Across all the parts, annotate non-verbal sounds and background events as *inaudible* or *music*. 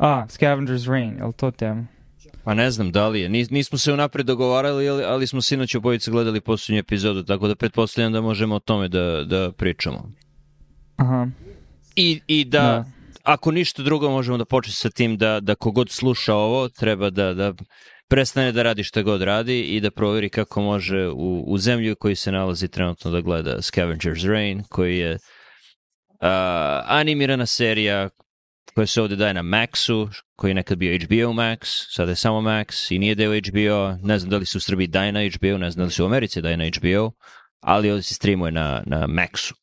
A, Scavenger's Reign, je li to tema? Pa ne znam da li je. Nis, nismo se unapred dogovarali, ali, ali smo sinoć obojice gledali poslednju epizodu, tako da pretpostavljam da možemo o tome da, da pričamo. Aha. I, i da, Da. ako ništa drugo, možemo da počnemo sa tim da, da kogod sluša ovo, treba da, da prestane da radi šta god radi i da proveri kako može u, u zemlju koji se nalazi trenutno da gleda Scavenger's Reign, koji je uh, animirana serija koja se ovde daje na Maxu, koji je nekad bio HBO Max, sada je samo Max i nije deo HBO, ne znam da li se u Srbiji daje na HBO, ne znam da li se u Americi daje na HBO, ali ovde se streamuje na, na Maxu.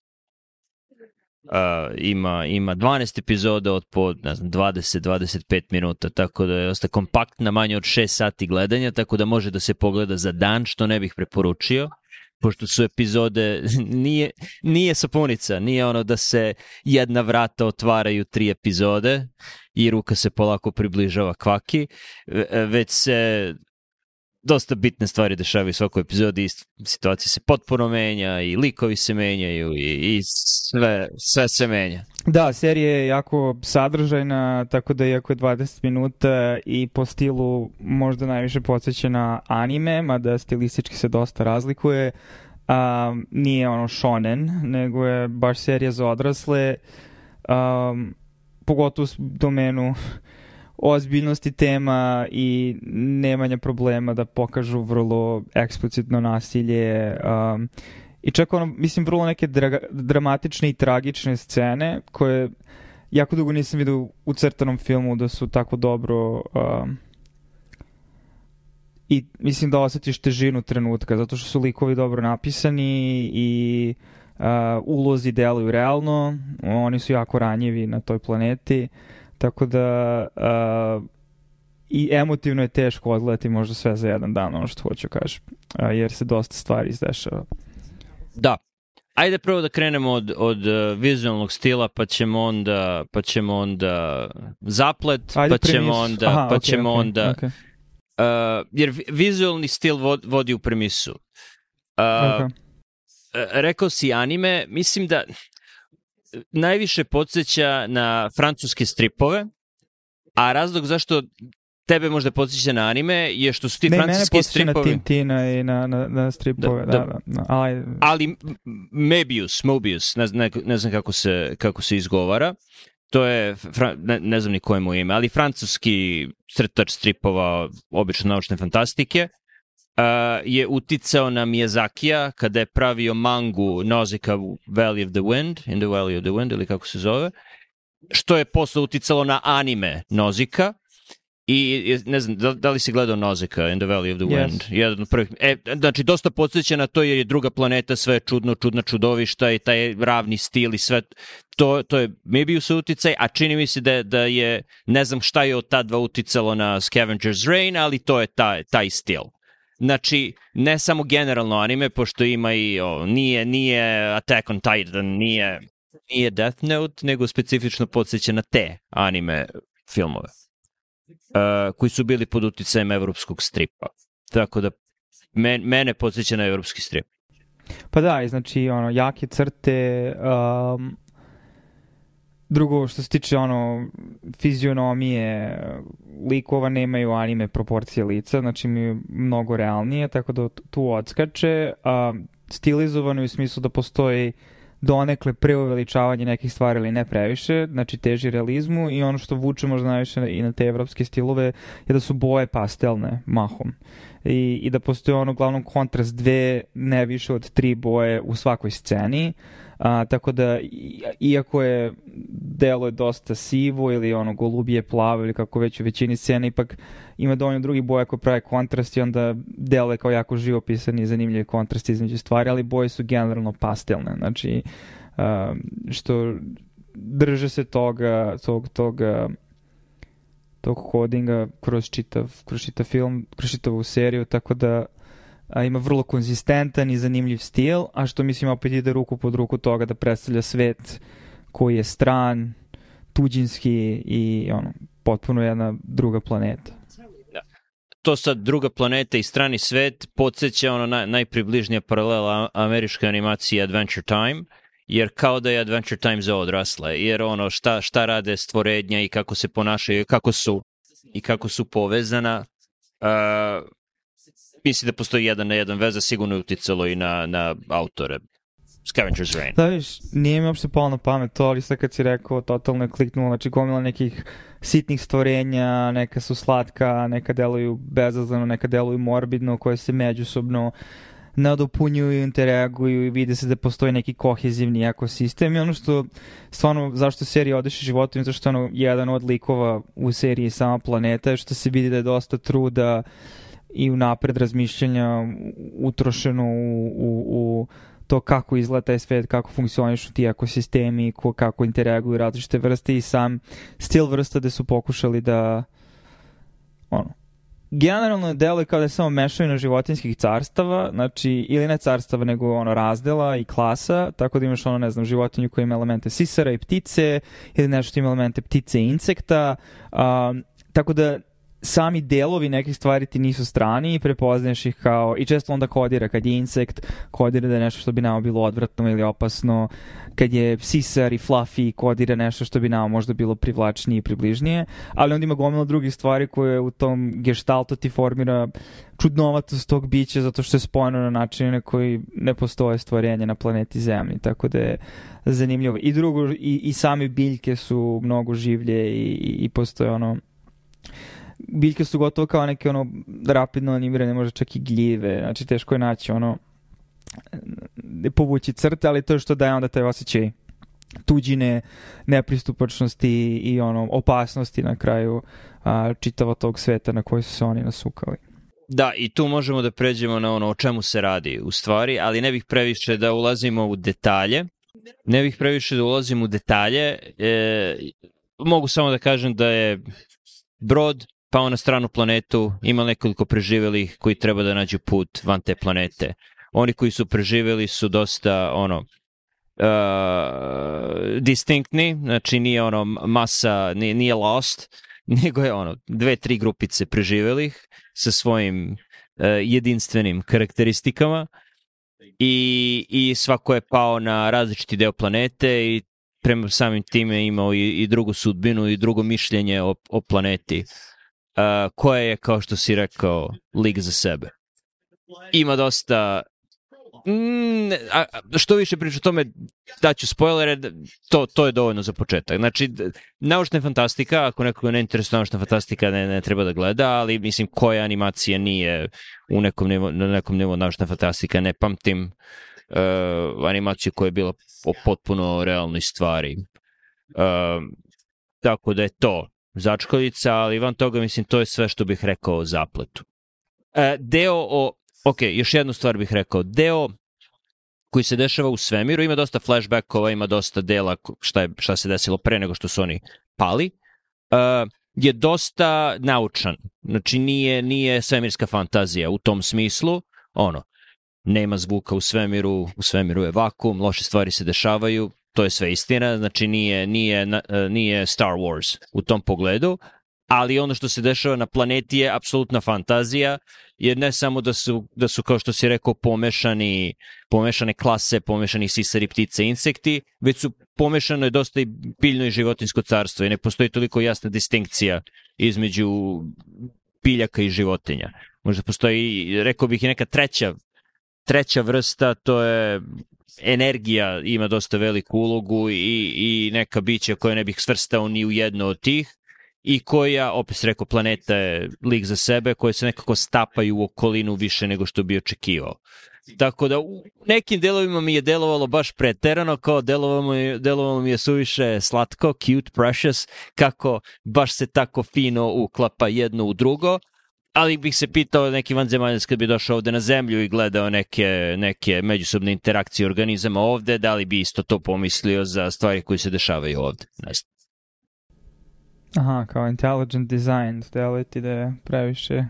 Uh, ima, ima 12 epizoda od po, ne znam, 20-25 minuta, tako da je dosta kompaktna, manje od 6 sati gledanja, tako da može da se pogleda za dan, što ne bih preporučio, pošto su epizode, *laughs* nije, nije sapunica, nije ono da se jedna vrata otvaraju tri epizode i ruka se polako približava kvaki, ve- već se dosta bitne stvari dešavaju u svakoj epizodi i situacija se potpuno menja i likovi se menjaju i, i sve, sve se menja. Da, serija je jako sadržajna, tako da iako je 20 minuta i po stilu možda najviše podsjeća na anime, mada stilistički se dosta razlikuje, um, nije ono shonen, nego je baš serija za odrasle, um, pogotovo u domenu ozbiljnosti tema i nemanja problema da pokažu vrlo eksplicitno nasilje um, i čak ono, mislim, vrlo neke dra dramatične i tragične scene koje jako dugo nisam vidio u crtanom filmu da su tako dobro um, i mislim da osjetiš težinu trenutka zato što su likovi dobro napisani i uh, ulozi deluju realno oni su jako ranjivi na toj planeti tako da uh, i emotivno je teško odgledati možda sve za jedan dan ono što hoću kažem uh, jer se dosta stvari izdešava Da. Ajde prvo da krenemo od, od uh, vizualnog stila, pa ćemo onda, pa ćemo onda zaplet, Ajde pa ćemo premisu. onda, Aha, pa okej, ćemo okej, onda, okej, uh, jer vi- vizualni stil vod, vodi u premisu. Uh, e, rekao si anime, mislim da najviše podsjeća na francuske stripove, a razlog zašto tebe možda podsjeća na anime je što su ti Ne, mene francuski posjeća na stripovi... Tintina i na, na, na stripove, Da, da, da. da. da, Ali, ali Mebius, Mobius, ne, ne, ne znam kako se, kako se izgovara, to je, fra, ne, ne znam ni koje mu ime, ali francuski crtač stripova, obično naučne fantastike, uh, je uticao na Miyazakija kada je pravio mangu Nausicaa Valley of the Wind, In the Valley of the Wind, ili kako se zove, što je posle uticalo na anime Nausicaa, I ne znam, da, da li si gledao Nausicaa in the Valley of the Yes. Wind? Jedan od prvih. E, znači, dosta podsjeća na to jer je druga planeta, sve je čudno, čudna čudovišta i taj ravni stil i sve. To, to je Mebius uticaj, a čini mi se da, da je, ne znam šta je od ta dva uticalo na Scavenger's Reign, ali to je taj, taj stil. Znači, ne samo generalno anime, pošto ima i, o, nije, nije Attack on Titan, nije, nije Death Note, nego specifično podsjeća na te anime filmove uh, koji su bili pod uticajem evropskog stripa. Tako da men, mene podsjeća na evropski strip. pa da, znači, ono, jake crte, um, drugo što se tiče, ono, fizionomije, likova nemaju anime proporcije lica, znači mi je mnogo realnije, tako da tu odskače, a stilizovano je u smislu da postoji donekle preuveličavanje nekih stvari ili ne previše, znači teži realizmu i ono što vuče možda najviše i na te evropske stilove je da su boje pastelne mahom. I, i da postoji ono uglavnom kontrast dve, ne više od tri boje u svakoj sceni, a, tako da iako je delo je dosta sivo ili ono golubije plavo ili kako već u većini scena ipak ima dovoljno drugih boja koje prave kontrast i onda delo je kao jako živopisan i zanimljiv kontrast između stvari, ali boje su generalno pastelne, znači a, što drže se toga, tog, toga tog kodinga kroz čitav, kroz čitav film, kroz čitavu seriju, tako da a, ima vrlo konzistentan i zanimljiv stil, a što mislim opet ide ruku pod ruku toga da predstavlja svet koji je stran, tuđinski i ono, potpuno jedna druga planeta. To sad druga planeta i strani svet podsjeća ono naj, najpribližnija paralela američke animacije Adventure Time jer kao da je Adventure Time za odrasle, jer ono šta, šta rade stvorenja i kako se ponašaju, kako su i kako su povezana, uh, mislim da postoji jedan na jedan veza, sigurno je uticalo i na, na autore. Scavenger's Reign. Da viš, nije mi uopšte palo na pamet to, ali sad kad si rekao, totalno je kliknulo, znači gomila nekih sitnih stvorenja, neka su slatka, neka deluju bezazleno, neka deluju morbidno, koje se međusobno nadopunjuju, interaguju i vide se da postoji neki kohezivni ekosistem i ono što stvarno zašto serija odeše životom zato što je ono jedan od likova u seriji sama planeta je što se vidi da je dosta truda i unapred razmišljanja utrošeno u, u, u to kako izgleda taj svet, kako funkcionišu ti ekosistemi, ko, kako interaguju različite vrste i sam stil vrsta gde su pokušali da ono, generalno deluje kao da je samo mešavina životinskih carstava, znači ili ne carstava nego ono razdela i klasa, tako da imaš ono ne znam životinju koja ima elemente sisara i ptice ili nešto što ima elemente ptice i insekta, um, tako da sami delovi nekih stvari ti nisu strani i prepoznaješ ih kao, i često onda kodira kad je insekt, kodira da je nešto što bi nama bilo odvratno ili opasno, kad je sisar i fluffy, kodira nešto što bi nama možda bilo privlačnije i približnije, ali onda ima gomila drugih stvari koje u tom gestaltu ti formira čudnovatost tog bića zato što je spojeno na načine na koji ne postoje stvorenje na planeti Zemlji, tako da je zanimljivo. I drugo, i, i same biljke su mnogo življe i, i, i postoje ono biljke su gotovo kao neke ono rapidno animirane, možda čak i gljive, znači teško je naći ono povući crte, ali to je što daje onda taj osjećaj tuđine, nepristupačnosti i ono opasnosti na kraju a, čitava tog sveta na koji su se oni nasukali. Da, i tu možemo da pređemo na ono o čemu se radi u stvari, ali ne bih previše da ulazimo u detalje. Ne bih previše da ulazim u detalje. E, mogu samo da kažem da je brod pao na stranu planetu, ima nekoliko preživelih koji treba da nađu put van te planete. Oni koji su preživeli su dosta ono uh, distinktni, znači nije ono masa, nije, nije lost, *laughs* nego je ono dve, tri grupice preživelih sa svojim uh, jedinstvenim karakteristikama i, i svako je pao na različiti deo planete i prema samim time imao i, i drugu sudbinu i drugo mišljenje o, o planeti uh, koja je, kao što si rekao, lig za sebe. Ima dosta Mm, a, što više priča o tome, daću spoilere, to, to je dovoljno za početak. Znači, naučna fantastika, ako nekog ne interesuje naučna fantastika, ne, ne treba da gleda, ali mislim koja animacija nije u nekom nivo, na nekom nivou naučna fantastika, ne pamtim uh, animaciju koja je bila o potpuno realnoj stvari. Uh, tako da je to začkoljica, ali van toga mislim to je sve što bih rekao o zapletu. E, deo o, ok, još jednu stvar bih rekao, deo koji se dešava u svemiru, ima dosta flashbackova, ima dosta dela šta, je, šta se desilo pre nego što su oni pali, e, je dosta naučan. Znači nije, nije svemirska fantazija u tom smislu, ono, nema zvuka u svemiru, u svemiru je vakum, loše stvari se dešavaju, to je sve istina, znači nije, nije, e, nije Star Wars u tom pogledu, ali ono što se dešava na planeti je apsolutna fantazija, jer ne samo da su, da su kao što si rekao, pomešani, pomešane klase, pomešani sisari, ptice, insekti, već su pomešano je dosta i biljno i životinsko carstvo i ne postoji toliko jasna distinkcija između biljaka i životinja. Možda postoji, rekao bih, i neka treća treća vrsta, to je energija ima dosta veliku ulogu i, i neka bića koja ne bih svrstao ni u jedno od tih i koja, opet rekao, planeta je lik za sebe, koje se nekako stapaju u okolinu više nego što bi očekivao. Tako da u nekim delovima mi je delovalo baš preterano, kao delovalo mi, delovalo mi je suviše slatko, cute, precious, kako baš se tako fino uklapa jedno u drugo, ali bih se pitao neki vanzemaljac kad bi došao ovde na zemlju i gledao neke, neke međusobne interakcije organizama ovde, da li bi isto to pomislio za stvari koje se dešavaju ovde? Ne. Aha, kao intelligent design, deluje ti da je previše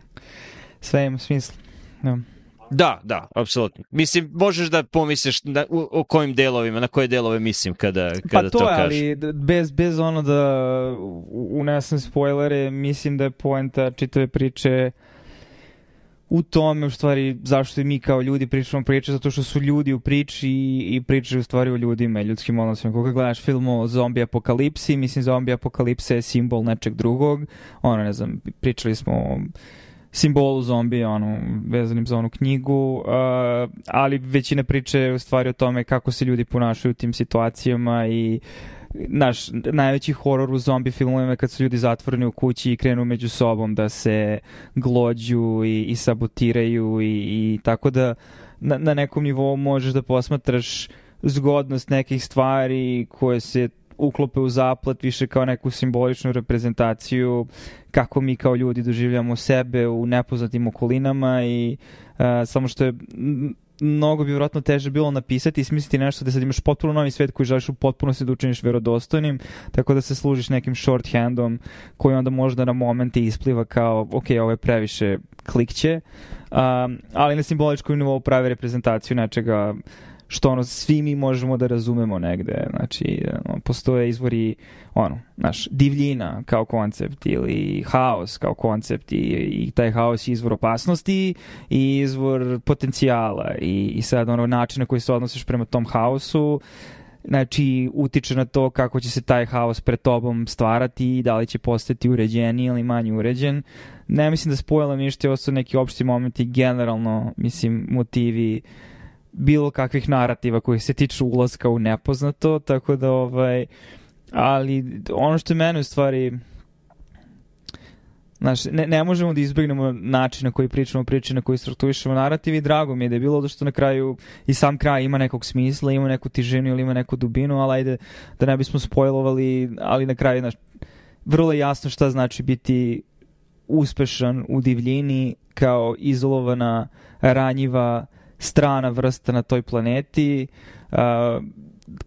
sve ima smisla. No. Da, da, apsolutno. Mislim, možeš da pomisliš na, u, o kojim delovima, na koje delove mislim kada, kada pa to, to kažeš. ali bez, bez ono da unesem spoilere, mislim da je poenta čitave priče u tome u stvari zašto i mi kao ljudi pričamo priče zato što su ljudi u priči i, i pričaju u stvari o ljudima i ljudskim odnosima. Koga gledaš film o zombi apokalipsi, mislim zombi apokalipse je simbol nečeg drugog. Ono, ne znam, pričali smo o simbolu zombija, ono, vezanim za onu knjigu, uh, ali većina priče je u stvari o tome kako se ljudi ponašaju u tim situacijama i naš najveći horor u zombi filmovima kad su ljudi zatvoreni u kući i krenu među sobom da se glođu i, i sabotiraju i, i tako da na, na nekom nivou možeš da posmatraš zgodnost nekih stvari koje se uklope u zaplet više kao neku simboličnu reprezentaciju kako mi kao ljudi doživljamo sebe u nepoznatim okolinama i uh, samo što je mnogo bi vjerojatno teže bilo napisati i smisliti nešto da sad imaš potpuno novi svet koji želiš u potpunosti da učiniš verodostojnim, tako da se služiš nekim shorthandom koji onda možda na momente ispliva kao ok, ovo je previše klikće, um, ali na simboličkom nivou pravi reprezentaciju nečega što ono svi mi možemo da razumemo negde. Znači, ono, postoje izvori ono, naš, divljina kao koncept ili haos kao koncept i, i taj haos je izvor opasnosti i izvor potencijala i, i sad ono način na koji se odnosiš prema tom haosu znači utiče na to kako će se taj haos pred tobom stvarati i da li će postati uređeni ili manje uređen. Ne mislim da spojila ništa, ovo su neki opšti momenti, generalno, mislim, motivi bilo kakvih narativa koji se tiču ulaska u nepoznato, tako da ovaj, ali ono što je mene u stvari Znaš, ne, ne možemo da izbjegnemo način na koji pričamo priče, na koji struktuišemo narativ i drago mi je da je bilo da što na kraju i sam kraj ima nekog smisla, ima neku tižinu ili ima neku dubinu, ali ajde da ne bismo spojlovali, ali na kraju, znaš, vrlo je jasno šta znači biti uspešan u divljini kao izolovana, ranjiva, strana vrsta na toj planeti. Uh,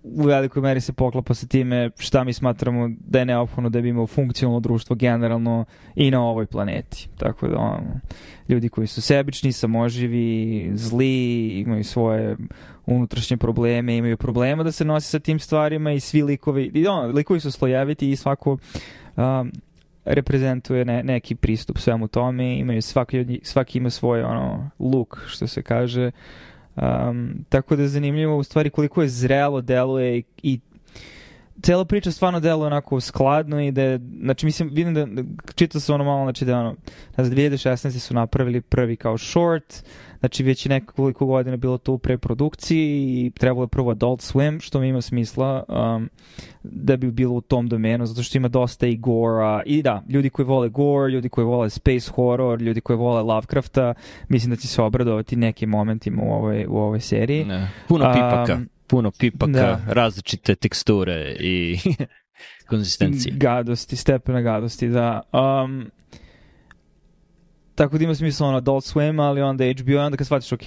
u velikoj meri se poklapa sa time šta mi smatramo da je neophodno da bi imao funkcionalno društvo generalno i na ovoj planeti. Tako da ono, ljudi koji su sebični, samoživi, zli, imaju svoje unutrašnje probleme, imaju problema da se nose sa tim stvarima i svi likovi, i ono, likovi su slojeviti i svako um, reprezentuje ne, neki pristup svemu tome, imaju svaki, svaki ima svoj ono, look, što se kaže. Um, tako da je zanimljivo u stvari koliko je zrelo deluje i, i cela priča stvarno deluje onako skladno i da je, znači mislim, vidim da, čitao se ono malo, znači da ono, znam, 2016. su napravili prvi kao short, znači već je nekoliko godina bilo to u preprodukciji i trebalo je prvo Adult Swim, što mi ima smisla um, da bi bilo u tom domenu, zato što ima dosta i gora i da, ljudi koji vole gore, ljudi koji vole space horror, ljudi koji vole Lovecrafta, mislim da će se obradovati nekim momentima u ovoj, u ovoj seriji. Ne. Puno pipaka. Um, puno pipaka, da. različite teksture i *laughs* konzistencije. Gadosti, stepena gadosti, da. Um, Tako da ima smisla ono Adult Swim, ali onda HBO, onda kad shvatiš, ok,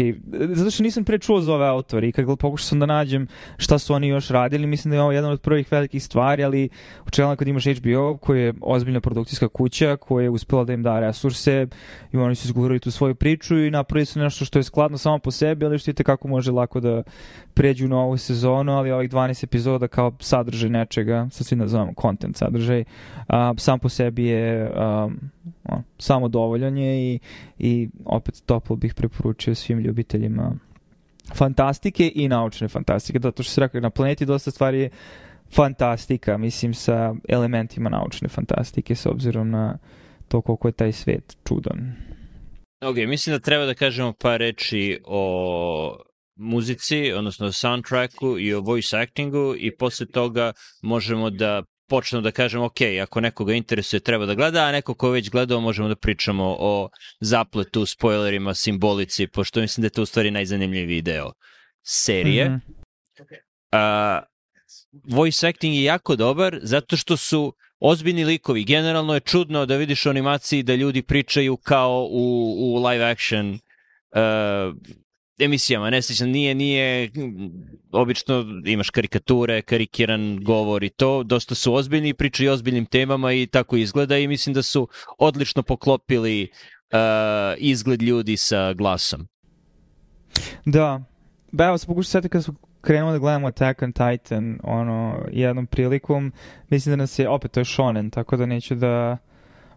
zato što nisam pre čuo za ove autori i kad pokušao sam da nađem šta su oni još radili, mislim da je ovo jedan od prvih velikih stvari, ali učelno kad imaš HBO, koji je ozbiljna produkcijska kuća, koja je uspela da im da resurse i oni su izgovorili tu svoju priču i napravili su nešto što je skladno samo po sebi, ali što vidite kako može lako da pređu na ovu sezonu, ali ovih 12 epizoda kao sadržaj nečega, sad svi nazovamo content sadržaj, a, sam po sebi je um, samo dovoljan je i, i opet toplo bih preporučio svim ljubiteljima fantastike i naučne fantastike, zato što se rekao na planeti dosta stvari je fantastika, mislim sa elementima naučne fantastike s obzirom na to koliko je taj svet čudan. Ok, mislim da treba da kažemo par reči o muzici, odnosno soundtracku i o voice actingu i posle toga možemo da počnemo da kažemo, ok, ako nekoga interesuje treba da gleda, a neko ko već gledao možemo da pričamo o zapletu, spoilerima, simbolici, pošto mislim da je to u stvari najzanimljiviji deo serije. Mm -hmm. uh, voice acting je jako dobar zato što su ozbiljni likovi. Generalno je čudno da vidiš u animaciji da ljudi pričaju kao u, u live action uh, emisijama, ne sećam, nije, nije, obično imaš karikature, karikiran govor i to, dosta su ozbiljni pričaju ozbiljnim temama i tako izgleda i mislim da su odlično poklopili uh, izgled ljudi sa glasom. Da, ba evo se pokušao sveti kada smo krenuo da gledamo Attack on Titan, ono, jednom prilikom, mislim da nas je, opet to je shonen, tako da neću da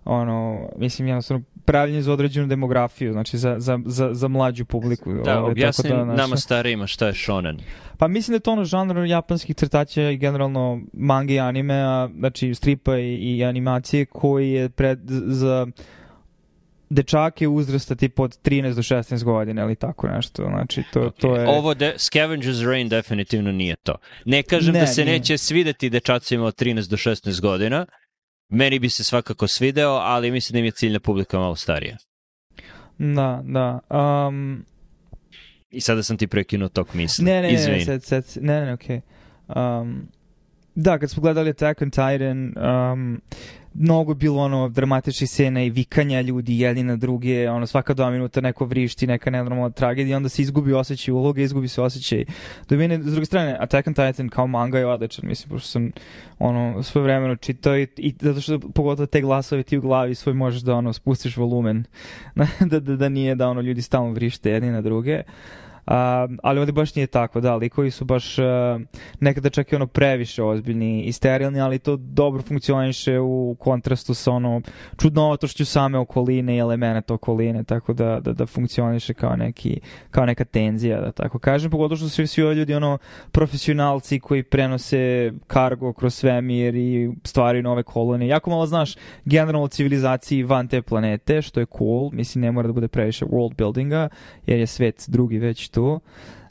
ono, mislim, jednostavno, pravljenje za određenu demografiju, znači za, za, za, za mlađu publiku. Da, ovaj, objasni tako da, znaš, nama starijima šta je shonen. Pa mislim da je to ono žanr japanskih crtača i generalno mange i anime, znači stripa i, i animacije koji je pred, za dečake uzrasta tipa od 13 do 16 godina ili tako nešto. Znači, to, to je... Ovo de, Scavenger's Rain definitivno nije to. Ne kažem Ne, da se nije. neće svideti dečacima od 13 do 16 godina. Meni bi se svakako svideo, ali mislim da im je ciljna publika malo starija. Da, da. Um, I sada sam ti prekinuo tok misli. ne, ne, ne, Izvini. ne, sad, sad, ne, ne, okej. Um, da, kad smo gledali Attack on Titan, um, mnogo je bilo ono dramatičnih scena i vikanja ljudi jedni na druge, ono svaka dva minuta neko vrišti, neka nenormalna tragedija, onda se izgubi osjećaj uloge, izgubi se osjećaj. Mene, s druge strane, Attack on Titan kao manga je odličan, mislim, pošto sam ono svoje vremeno čitao i, i zato što pogotovo te glasove ti u glavi svoj možeš da ono spustiš volumen, *laughs* da, da, da nije da ono ljudi stalno vrište jedni na druge. Uh, ali ovde baš nije tako, da, likovi su baš uh, nekada čak i ono previše ozbiljni i sterilni, ali to dobro funkcioniše u kontrastu sa ono čudnovatošću same okoline i elemenata okoline, tako da, da, da funkcioniše kao, neki, kao neka tenzija, da tako kažem, pogotovo što su svi ovi ljudi ono profesionalci koji prenose kargo kroz svemir i stvaraju nove kolonije. Jako malo znaš generalno civilizaciji van te planete, što je cool, mislim ne mora da bude previše world buildinga, jer je svet drugi već tu.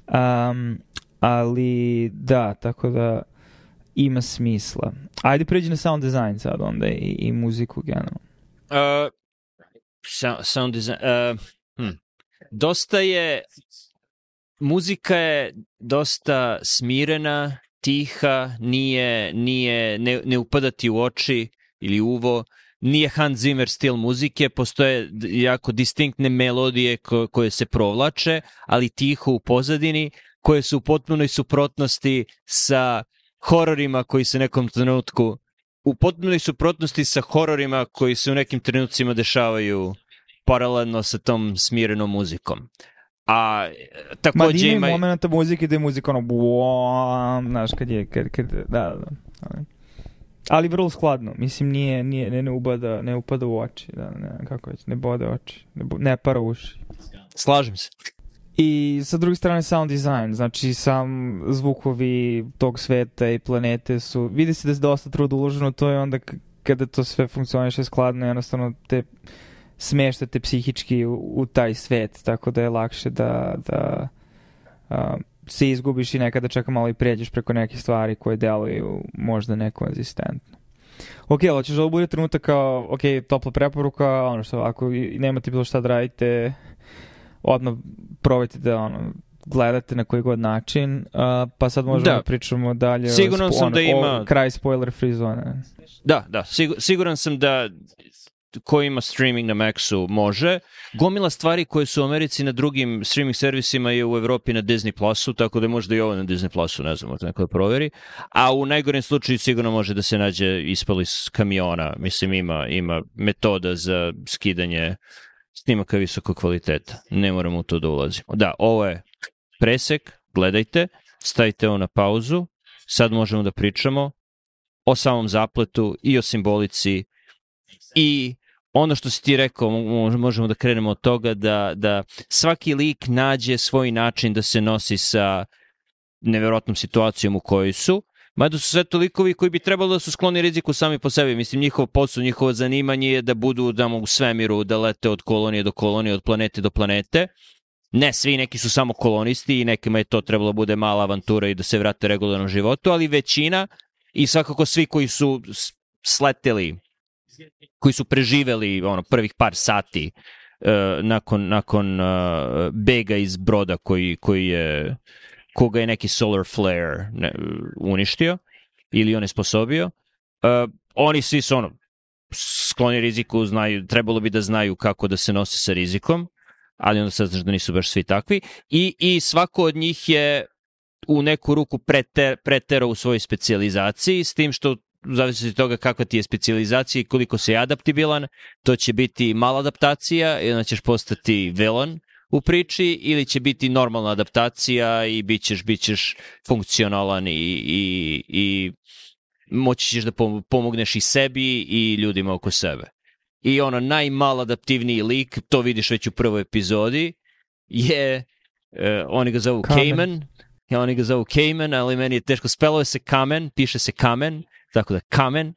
Um, ali da, tako da ima smisla. Ajde pređi na sound design sad onda i, i muziku generalno. Uh, sound, sound design... Uh, hm. Dosta je... Muzika je dosta smirena, tiha, nije, nije, ne, ne upada ti u oči ili uvo, nije Hans Zimmer stil muzike, postoje jako distinktne melodije ko, koje se provlače, ali tiho u pozadini, koje su u potpunoj suprotnosti sa hororima koji se nekom trenutku u potpunoj suprotnosti sa hororima koji se u nekim trenucima dešavaju paralelno sa tom smirenom muzikom. A Ma takođe ima ima... i momenta muzike da je muzika ono buam, znaš, kad je, kad, kad, da, da, da. Ali- vrlo skladno, mislim nije, nije, ne, ne ubada, ne upada u oči, da, ne, kako već, ne bode oči, ne, bo, ne para uši. Slažem se. I sa druge strane sound design, znači sam zvukovi tog sveta i planete su, vidi se da je dosta truda uloženo to i onda kada to sve funkcioniše skladno, jednostavno te smeštate psihički u, u taj svet, tako da je lakše da, da a, se izgubiš i nekada čak malo i pređeš preko nekih stvari koje deluju možda nekonzistentno. Ok, ali hoćeš da ovo bude trenutak kao, ok, topla preporuka, ono što, ako i- nemate bilo šta da radite, odmah probajte da ono, gledate na koji god način, uh, pa sad možemo da, Da. pričamo dalje Siguran o, sam ono, da o ima- kraj spoiler free zone. Da, da, sigur, siguran sam da ko ima streaming na Maxu može. Gomila stvari koje su u Americi na drugim streaming servisima je u Evropi na Disney Plusu, tako da možda i ovo na Disney Plusu, ne znam, neko da proveri. A u najgorem slučaju sigurno može da se nađe ispali iz kamiona. Mislim, ima, ima metoda za skidanje snimaka visokog kvaliteta. Ne moramo u to da ulazimo. Da, ovo je presek, gledajte, stavite ovo na pauzu, sad možemo da pričamo o samom zapletu i o simbolici i ono što si ti rekao, mo- možemo da krenemo od toga da, da svaki lik nađe svoj način da se nosi sa neverovatnom situacijom u kojoj su, mada su sve to likovi koji bi trebalo da su skloni riziku sami po sebi. Mislim, njihov posao, njihovo zanimanje je da budu tamo u svemiru, da lete od kolonije do kolonije, od planete do planete. Ne, svi neki su samo kolonisti i nekima je to trebalo da bude mala avantura i da se vrate regularnom životu, ali većina i svakako svi koji su sleteli, koji su preživeli ono prvih par sati uh, nakon, nakon uh, bega iz broda koji, koji je koga je neki solar flare ne, uništio ili on je sposobio. Uh, oni svi su ono skloni riziku, znaju, trebalo bi da znaju kako da se nose sa rizikom, ali onda saznaš da nisu baš svi takvi. I, i svako od njih je u neku ruku preter, preterao u svojoj specijalizaciji, s tim što u zavisnosti od toga kakva ti je specijalizacija i koliko si adaptibilan, to će biti mala adaptacija onda ćeš postati villain u priči ili će biti normalna adaptacija i bit ćeš, bit ćeš funkcionalan i, i, i moći ćeš da pom- pomogneš i sebi i ljudima oko sebe. i ono najmal adaptivniji lik, to vidiš već u prvoj epizodi, je, uh, oni ga zovu Kamen. Cayman, ja, oni ga zovu Cayman, ali meni je teško, speluje se kamen, piše se kamen, tako da kamen,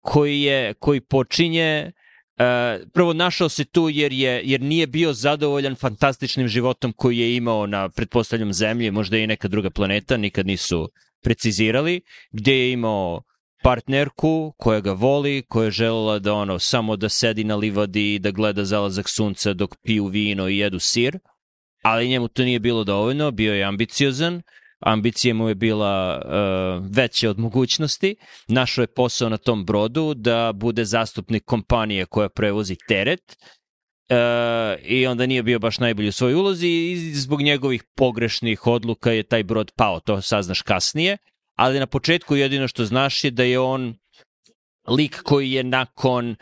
koji, je, koji počinje Uh, prvo našao se tu jer je jer nije bio zadovoljan fantastičnim životom koji je imao na pretpostavljam zemlji, možda i neka druga planeta, nikad nisu precizirali, gde je imao partnerku koja ga voli, koja je želela da ono samo da sedi na livadi i da gleda zalazak sunca dok piju vino i jedu sir, ali njemu to nije bilo dovoljno, bio je ambiciozan, ambicija mu je bila uh, veća od mogućnosti, našao je posao na tom brodu da bude zastupnik kompanije koja prevozi teret, Uh, i onda nije bio baš najbolji u svojoj ulozi i zbog njegovih pogrešnih odluka je taj brod pao, to saznaš kasnije, ali na početku jedino što znaš je da je on lik koji je nakon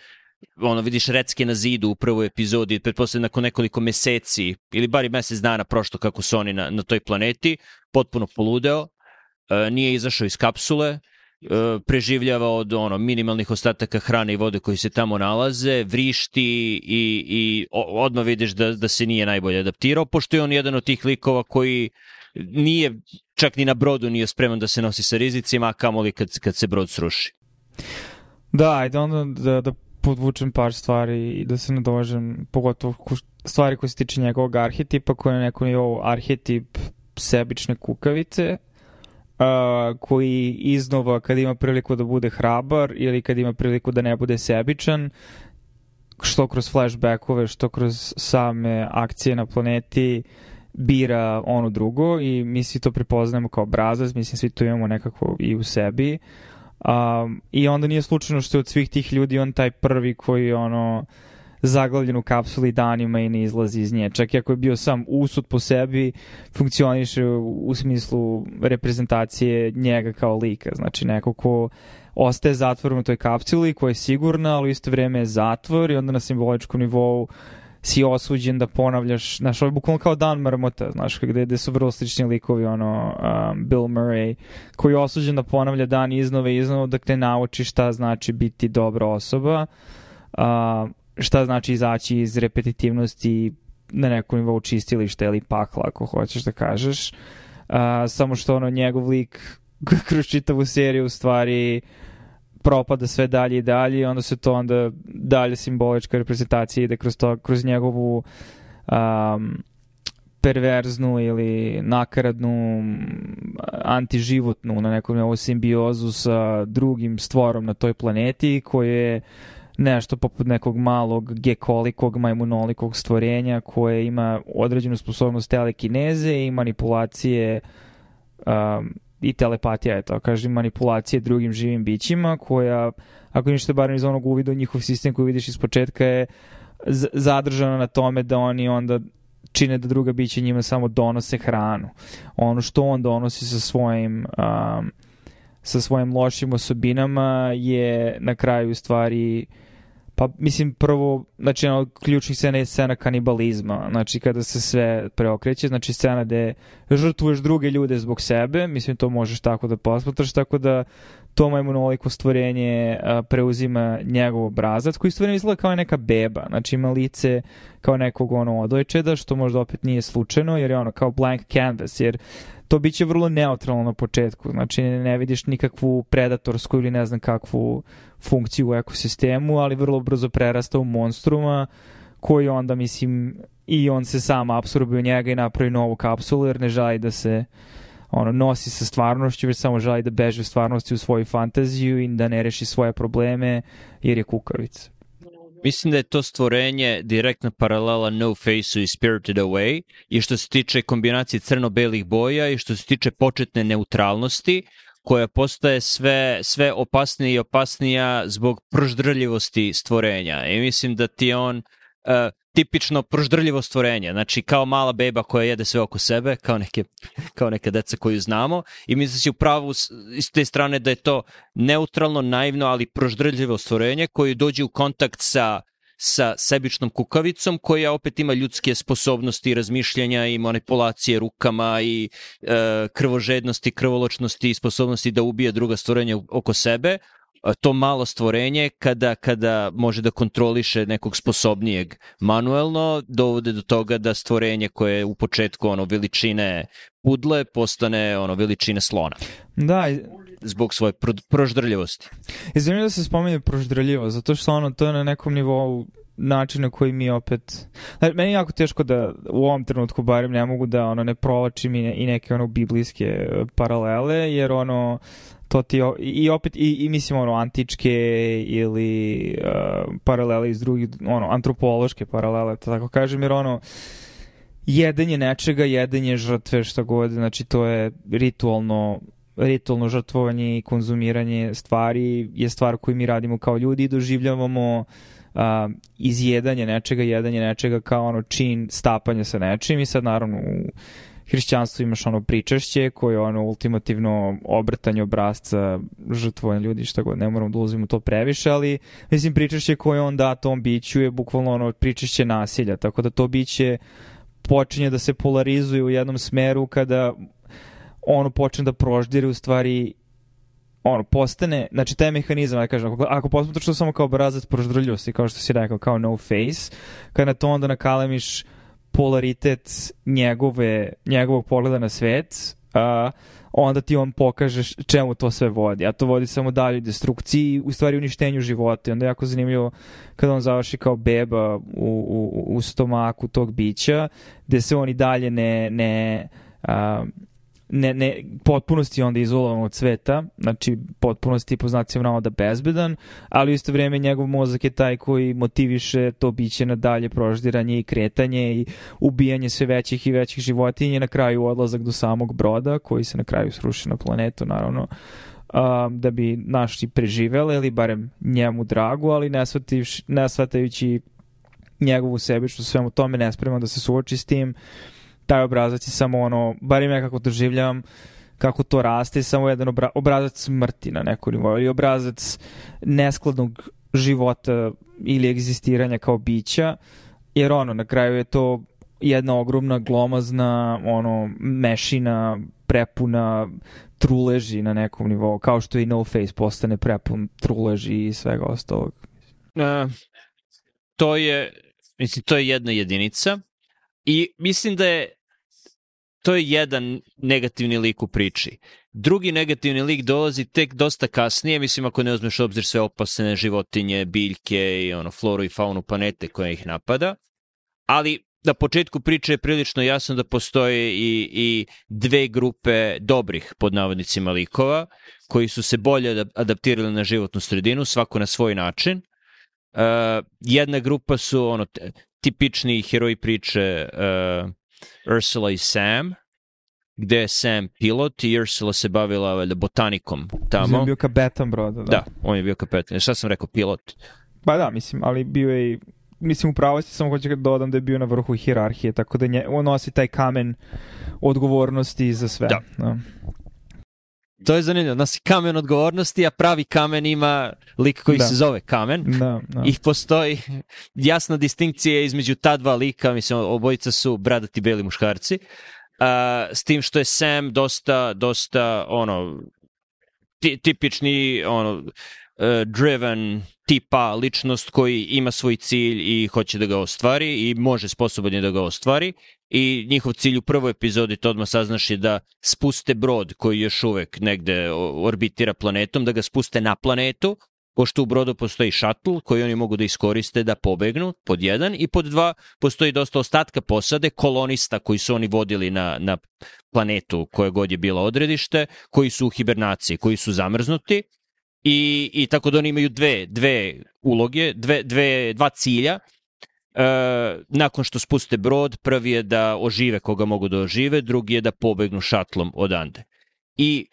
ono vidiš recke na zidu u prvoj epizodi, pretpostavljam nakon nekoliko meseci ili bar i mesec dana prošlo kako su oni na, na toj planeti, potpuno poludeo, e, nije izašao iz kapsule, e, preživljava od ono minimalnih ostataka hrane i vode koji se tamo nalaze, vrišti i, i odmah vidiš da, da se nije najbolje adaptirao, pošto je on jedan od tih likova koji nije čak ni na brodu nije spreman da se nosi sa rizicima, a kamoli kad, kad se brod sruši. Da, ajde onda da, da podvučem par stvari i da se nadožem, pogotovo stvari koje se tiče njegovog arhetipa, koji je na nekom nivou arhetip sebične kukavice, uh, koji iznova kad ima priliku da bude hrabar ili kad ima priliku da ne bude sebičan, što kroz flashbackove, što kroz same akcije na planeti, bira ono drugo i mi svi to prepoznajemo kao obrazac, mislim svi to imamo nekako i u sebi. Um, I onda nije slučajno što je od svih tih ljudi on taj prvi koji ono zaglavljen u kapsuli danima i ne izlazi iz nje. Čak i ako je bio sam usud po sebi, funkcioniše u, smislu reprezentacije njega kao lika. Znači neko ko ostaje zatvoren u toj kapsuli koja je sigurna, ali u isto vreme je zatvor i onda na simboličkom nivou si osuđen da ponavljaš, znaš, ovo je bukvalno kao Dan Marmota, znaš, gde, gde su vrlo slični likovi, ono, um, Bill Murray, koji je osuđen da ponavlja dan iznova i iznova dok ne nauči šta znači biti dobra osoba, uh, šta znači izaći iz repetitivnosti na nekom nivou čistilišta ili pakla, ako hoćeš da kažeš. Uh, samo što ono, njegov lik *laughs* kroz čitavu seriju u stvari propada sve dalje i dalje i onda se to onda dalje simbolička reprezentacija ide kroz to, kroz njegovu um, perverznu ili nakaradnu antiživotnu na nekom nivou simbiozu sa drugim stvorom na toj planeti koje je nešto poput nekog malog gekolikog majmunolikog stvorenja koje ima određenu sposobnost telekineze i manipulacije um, i telepatija je to, kažem, manipulacije drugim živim bićima koja, ako ništa barem iz onog uvida njihov sistem koji vidiš iz početka je zadržana na tome da oni onda čine da druga bića njima samo donose hranu. Ono što on donosi sa svojim um, sa svojim lošim osobinama je na kraju u stvari pa mislim prvo znači jedna od ključnih scena je scena kanibalizma. Znači kada se sve preokreće znači scena gde žrtvuješ druge ljude zbog sebe mislim to možeš tako da posmatraš tako da to majmunoliko stvorenje a, preuzima njegov obrazac koji stvarno izgleda kao neka beba. Znači ima lice kao nekog ono odojčeda što možda opet nije slučajno jer je ono kao blank canvas jer to biće vrlo neutralno na početku, znači ne vidiš nikakvu predatorsku ili ne znam kakvu funkciju u ekosistemu, ali vrlo brzo prerasta u monstruma koji onda, mislim, i on se sam absorbuje u njega i napravi novu kapsulu jer ne želi da se ono, nosi sa stvarnošću, već samo želi da beže u stvarnosti u svoju fantaziju i da ne reši svoje probleme jer je kukavica. Mislim da je to stvorenje direktna paralela No Face-u i Spirited Away i što se tiče kombinacije crno-belih boja i što se tiče početne neutralnosti koja postaje sve, sve opasnija i opasnija zbog proždrljivosti stvorenja. I mislim da ti on uh, tipično proždrljivo stvorenje, znači kao mala beba koja jede sve oko sebe, kao neke, kao neke deca koju znamo i mislim da si upravo iz te strane da je to neutralno, naivno, ali proždrljivo stvorenje koje dođe u kontakt sa sa sebičnom kukavicom koja opet ima ljudske sposobnosti razmišljanja i manipulacije rukama i e, krvožednosti, krvoločnosti i sposobnosti da ubije druga stvorenja oko sebe, to malo stvorenje kada, kada može da kontroliše nekog sposobnijeg manuelno, dovode do toga da stvorenje koje je u početku ono veličine pudle postane ono veličine slona. Da, i- Zbog svoje pro, proždrljivosti. I zanimljivo da se spominje proždrljivo, zato što ono, to je na nekom nivou način na koji mi opet... Znači, meni je jako teško da u ovom trenutku barem ne mogu da ono ne provlačim i, ne, i neke ono biblijske e, paralele, jer ono to ti i opet i, i mislim ono antičke ili uh, paralele iz drugih ono antropološke paralele to tako kažem jer ono jedenje nečega jedenje žrtve šta god znači to je ritualno ritualno žrtvovanje i konzumiranje stvari je stvar koju mi radimo kao ljudi i doživljavamo a, izjedanje nečega, jedanje nečega kao ono čin stapanja sa nečim i sad naravno u hrišćanstvu imaš ono pričašće koje je ono ultimativno obrtanje obrazca žrtvovanja ljudi šta god, ne moramo da ulazimo u to previše, ali mislim pričašće koje on da tom biću je bukvalno ono pričašće nasilja, tako da to biće počinje da se polarizuje u jednom smeru kada ono počne da proždire u stvari ono, postane, znači taj mehanizam, da kažem, ako, ako posmatraš to samo kao obrazac proždrljivosti, kao što si rekao, kao no face, kada na to onda nakalemiš polaritet njegove, njegovog pogleda na svet, a, onda ti on pokažeš čemu to sve vodi. A to vodi samo dalje destrukciji, u stvari uništenju života. I onda je jako zanimljivo kada on završi kao beba u, u, u stomaku tog bića, gde se on i dalje ne, ne a, ne, ne, potpunosti onda izolovan od sveta, znači potpunosti po znacima navoda bezbedan, ali u isto vrijeme njegov mozak je taj koji motiviše to biće na dalje proždiranje i kretanje i ubijanje sve većih i većih životinja na kraju odlazak do samog broda koji se na kraju sruši na planetu, naravno um, da bi naši preživele ili barem njemu dragu, ali ne, shvativši, ne shvatajući njegovu sebičnost svemu tome, ne spreman da se suoči s tim, taj obrazac je samo ono, bar ja kako doživljavam, kako to raste, samo jedan obra obrazac smrti na neku nivou ili obrazac neskladnog života ili egzistiranja kao bića, jer ono, na kraju je to jedna ogromna glomazna ono, mešina prepuna truleži na nekom nivou, kao što i No Face postane prepun truleži i svega ostalog. Uh, to je, mislim, to je jedna jedinica i mislim da je to je jedan negativni lik u priči. Drugi negativni lik dolazi tek dosta kasnije, mislim ako ne uzmeš obzir sve opasne životinje, biljke i ono floru i faunu planete koja ih napada. Ali na početku priče je prilično jasno da postoje i, i dve grupe dobrih pod navodnicima likova koji su se bolje adaptirali na životnu sredinu, svako na svoj način. Uh, jedna grupa su ono tipični heroji priče uh, Ursula i Sam, gde je Sam pilot i Ursula se bavila valjda, botanikom tamo. On bio kapetan broda, da. Da, on je bio kapetan. Šta sam rekao, pilot? Pa da, mislim, ali bio je i mislim u pravosti samo hoću da dodam da je bio na vrhu hirarhije, tako da nje, on nosi taj kamen odgovornosti za sve. Da. da. To je zanimljivo, nosi kamen odgovornosti, a pravi kamen ima lik koji Da. se zove kamen. Da, da. I postoji jasna distinkcija između ta dva lika, mislim, obojica su bradati beli muškarci, uh, s tim što je Sam dosta, dosta, ono, ti, tipični, ono, uh, driven tipa ličnost koji ima svoj cilj i hoće da ga ostvari i može sposoban je da ga ostvari i njihov cilj u prvoj epizodi to odmah saznaš je da spuste brod koji još uvek negde orbitira planetom, da ga spuste na planetu pošto u brodu postoji šatl koji oni mogu da iskoriste da pobegnu, pod jedan, i pod dva, postoji dosta ostatka posade, kolonista koji su oni vodili na, na planetu koje god je bilo odredište, koji su u hibernaciji, koji su zamrznuti i, i tako da oni imaju dve, dve uloge, dve, dve, dva cilja. E, nakon što spuste brod, prvi je da ožive koga mogu da ožive, drugi je da pobegnu šatlom odande. I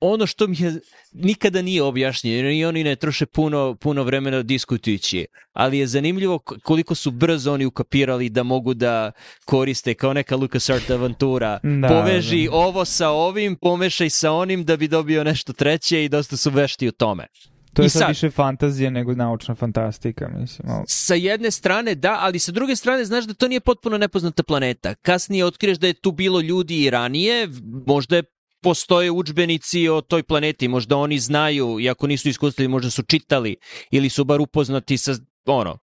ono što mi je nikada nije objašnjeno i oni ne troše puno, puno vremena diskutujući, ali je zanimljivo koliko su brzo oni ukapirali da mogu da koriste kao neka LucasArts avantura. Da, Poveži da. ovo sa ovim, pomešaj sa onim da bi dobio nešto treće i dosta su vešti u tome. To je sad, sad- više fantazija nego naučna fantastika, mislim. Ali... Sa jedne strane da, ali sa druge strane znaš da to nije potpuno nepoznata planeta. Kasnije otkriješ da je tu bilo ljudi i ranije, možda je postoje učbenici o toj planeti, možda oni znaju, iako nisu iskusili, možda su čitali ili su bar upoznati sa ono,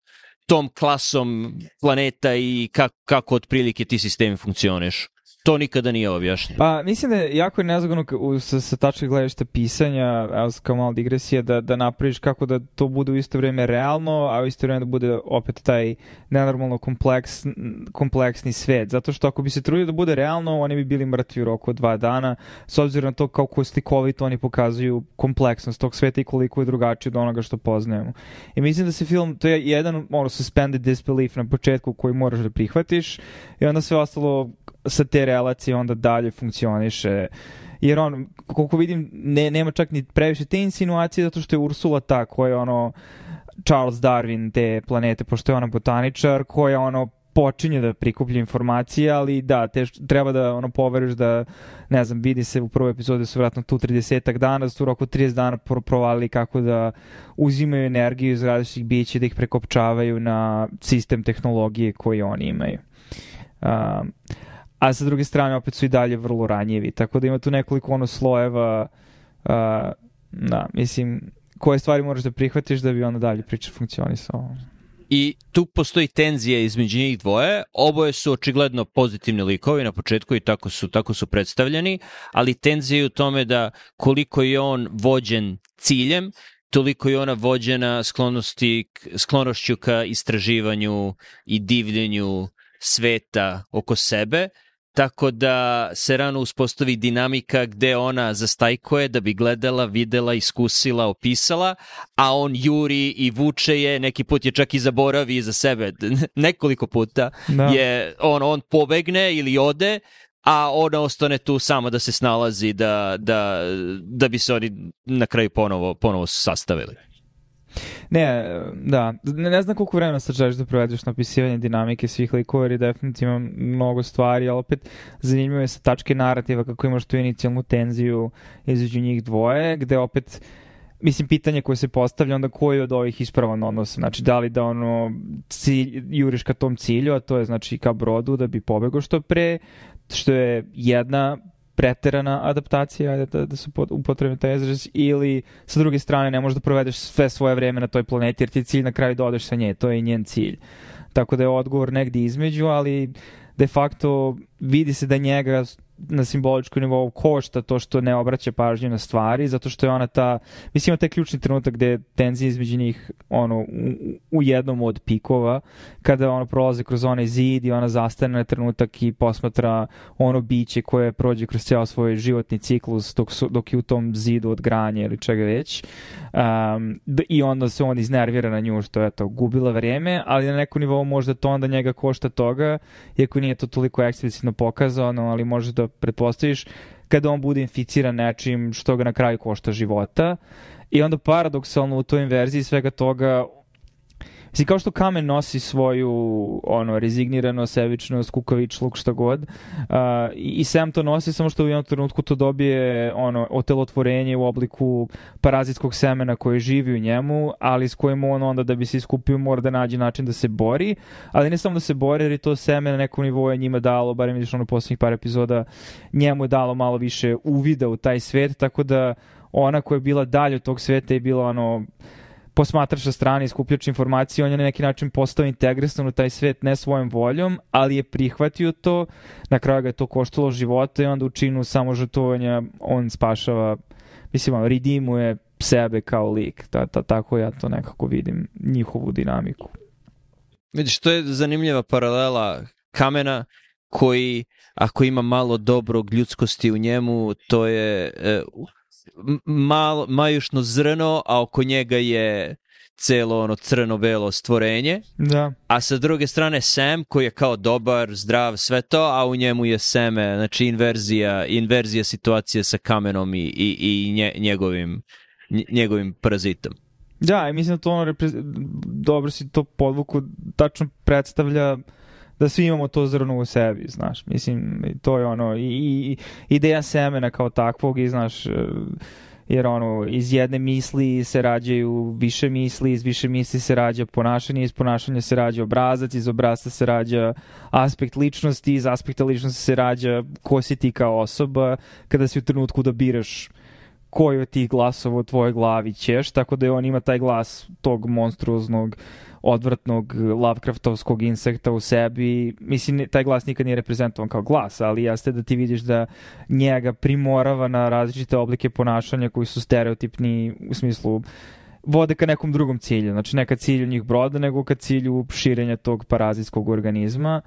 tom klasom planeta i kako, kako otprilike ti sistemi funkcioniš to nikada nije objašnjeno. Pa mislim da je jako je nezgodno sa, sa tačke gledišta pisanja, evo kao malo digresija, da, da napraviš kako da to bude u isto vreme realno, a u isto vreme da bude opet taj nenormalno kompleks, kompleksni svet. Zato što ako bi se trudio da bude realno, oni bi bili mrtvi u roku od dva dana, s obzirom na to kako slikovito oni pokazuju kompleksnost tog sveta i koliko je drugačije od onoga što poznajemo. I mislim da se film, to je jedan ono, suspended disbelief na početku koji moraš da prihvatiš i onda sve ostalo sa te relacije onda dalje funkcioniše jer on, koliko vidim, ne, nema čak ni previše te insinuacije zato što je Ursula ta koja je ono Charles Darwin te planete, pošto je ona botaničar, koja ono počinje da prikuplja informacije, ali da, te, treba da ono poveruješ da, ne znam, vidi se u prvoj epizodi da su vratno tu 30 dana, da su u roku 30 dana pro provalili kako da uzimaju energiju iz različitih bića da ih prekopčavaju na sistem tehnologije koji oni imaju. Um, a sa druge strane opet su i dalje vrlo ranjivi, tako da ima tu nekoliko ono slojeva, uh, da, mislim, koje stvari moraš da prihvatiš da bi onda dalje priča funkcionisao. I tu postoji tenzija između njih dvoje, oboje su očigledno pozitivni likovi na početku i tako su, tako su predstavljeni, ali tenzija je u tome da koliko je on vođen ciljem, toliko je ona vođena sklonosti, sklonošću ka istraživanju i divljenju sveta oko sebe, tako da se rano uspostavi dinamika gde ona zastajkoje da bi gledala, videla, iskusila, opisala, a on juri i vuče je, neki put je čak i zaboravi za sebe, *laughs* nekoliko puta da. je on, on pobegne ili ode, a ona ostane tu samo da se snalazi da, da, da bi se oni na kraju ponovo, ponovo sastavili. Ne, da, ne, ne znam koliko vremena sad želiš da provedeš na opisivanje dinamike svih likova, jer je definitivno mnogo stvari, ali opet zanimljivo je sa tačke narativa kako imaš tu inicijalnu tenziju između njih dvoje, gde opet mislim, pitanje koje se postavlja onda koji od ovih ispravan odnos, znači da li da ono cilj, juriš ka tom cilju, a to je znači ka brodu da bi pobegao što pre, što je jedna preterana adaptacija, da, da su upotrebne taj izraz, ili sa druge strane ne možeš da provedeš sve svoje vreme na toj planeti, jer ti je cilj na kraju da odeš sa nje, to je njen cilj. Tako da je odgovor negdje između, ali de facto vidi se da njega na simboličkom nivou košta to što ne obraća pažnju na stvari, zato što je ona ta, mislim ima taj ključni trenutak gde tenzija između njih ono, u, u jednom od pikova, kada ono prolaze kroz onaj zid i ona zastane na trenutak i posmatra ono biće koje prođe kroz cijel svoj životni ciklus dok, su, dok je u tom zidu od granje ili čega već. Um, I onda se on iznervira na nju što je to gubila vreme, ali na nekom nivou možda to onda njega košta toga, iako nije to toliko eksplicitno pokazano, ali može da pretpostaviš kada on bude inficiran nečim što ga na kraju košta života. I onda paradoksalno u toj inverziji svega toga Mislim, kao što kamen nosi svoju ono, rezignirano, sebičnost, kukavičluk, šta god, uh, i Sam to nosi, samo što u jednom trenutku to dobije ono, otelotvorenje u obliku parazitskog semena koje živi u njemu, ali s kojim on onda da bi se iskupio mora da nađe način da se bori, ali ne samo da se bori, jer je to seme na nekom nivou je njima dalo, barem vidiš ono poslednjih par epizoda, njemu je dalo malo više uvida u taj svet, tako da ona koja je bila dalje od tog sveta je bila ono posmatrač sa strane i skupljač informacije, on je na neki način postao integrisan u taj svet ne svojom voljom, ali je prihvatio to, na kraju ga je to koštalo života i onda u činu samožrtovanja on spašava, mislim, on ridimuje sebe kao lik. Ta, ta, tako ja to nekako vidim, njihovu dinamiku. Vidiš, to je zanimljiva paralela kamena koji, ako ima malo dobrog ljudskosti u njemu, to je e, mal, majušno zrno, a oko njega je celo ono crno-belo stvorenje. Da. A sa druge strane Sam koji je kao dobar, zdrav, sve to, a u njemu je seme, znači inverzija, inverzija situacije sa kamenom i, i, i nje, njegovim, njegovim parazitom. Da, i mislim da to ono, dobro si to podvuku, tačno predstavlja da svi imamo to zrno u sebi, znaš, mislim, to je ono, i, i ideja semena kao takvog i, znaš, jer ono, iz jedne misli se rađaju više misli, iz više misli se rađa ponašanje, iz ponašanja se rađa obrazac, iz obrazca se rađa aspekt ličnosti, iz aspekta ličnosti se rađa ko si ti kao osoba, kada si u trenutku da biraš koji od tih glasova u tvojoj glavi ćeš, tako da je on ima taj glas tog monstruoznog odvrtnog Lovecraftovskog insekta u sebi. Mislim, taj glas nikad nije reprezentovan kao glas, ali jeste da ti vidiš da njega primorava na različite oblike ponašanja koji su stereotipni u smislu vode ka nekom drugom cilju. Znači, ne ka cilju njih broda, nego ka cilju širenja tog parazitskog organizma.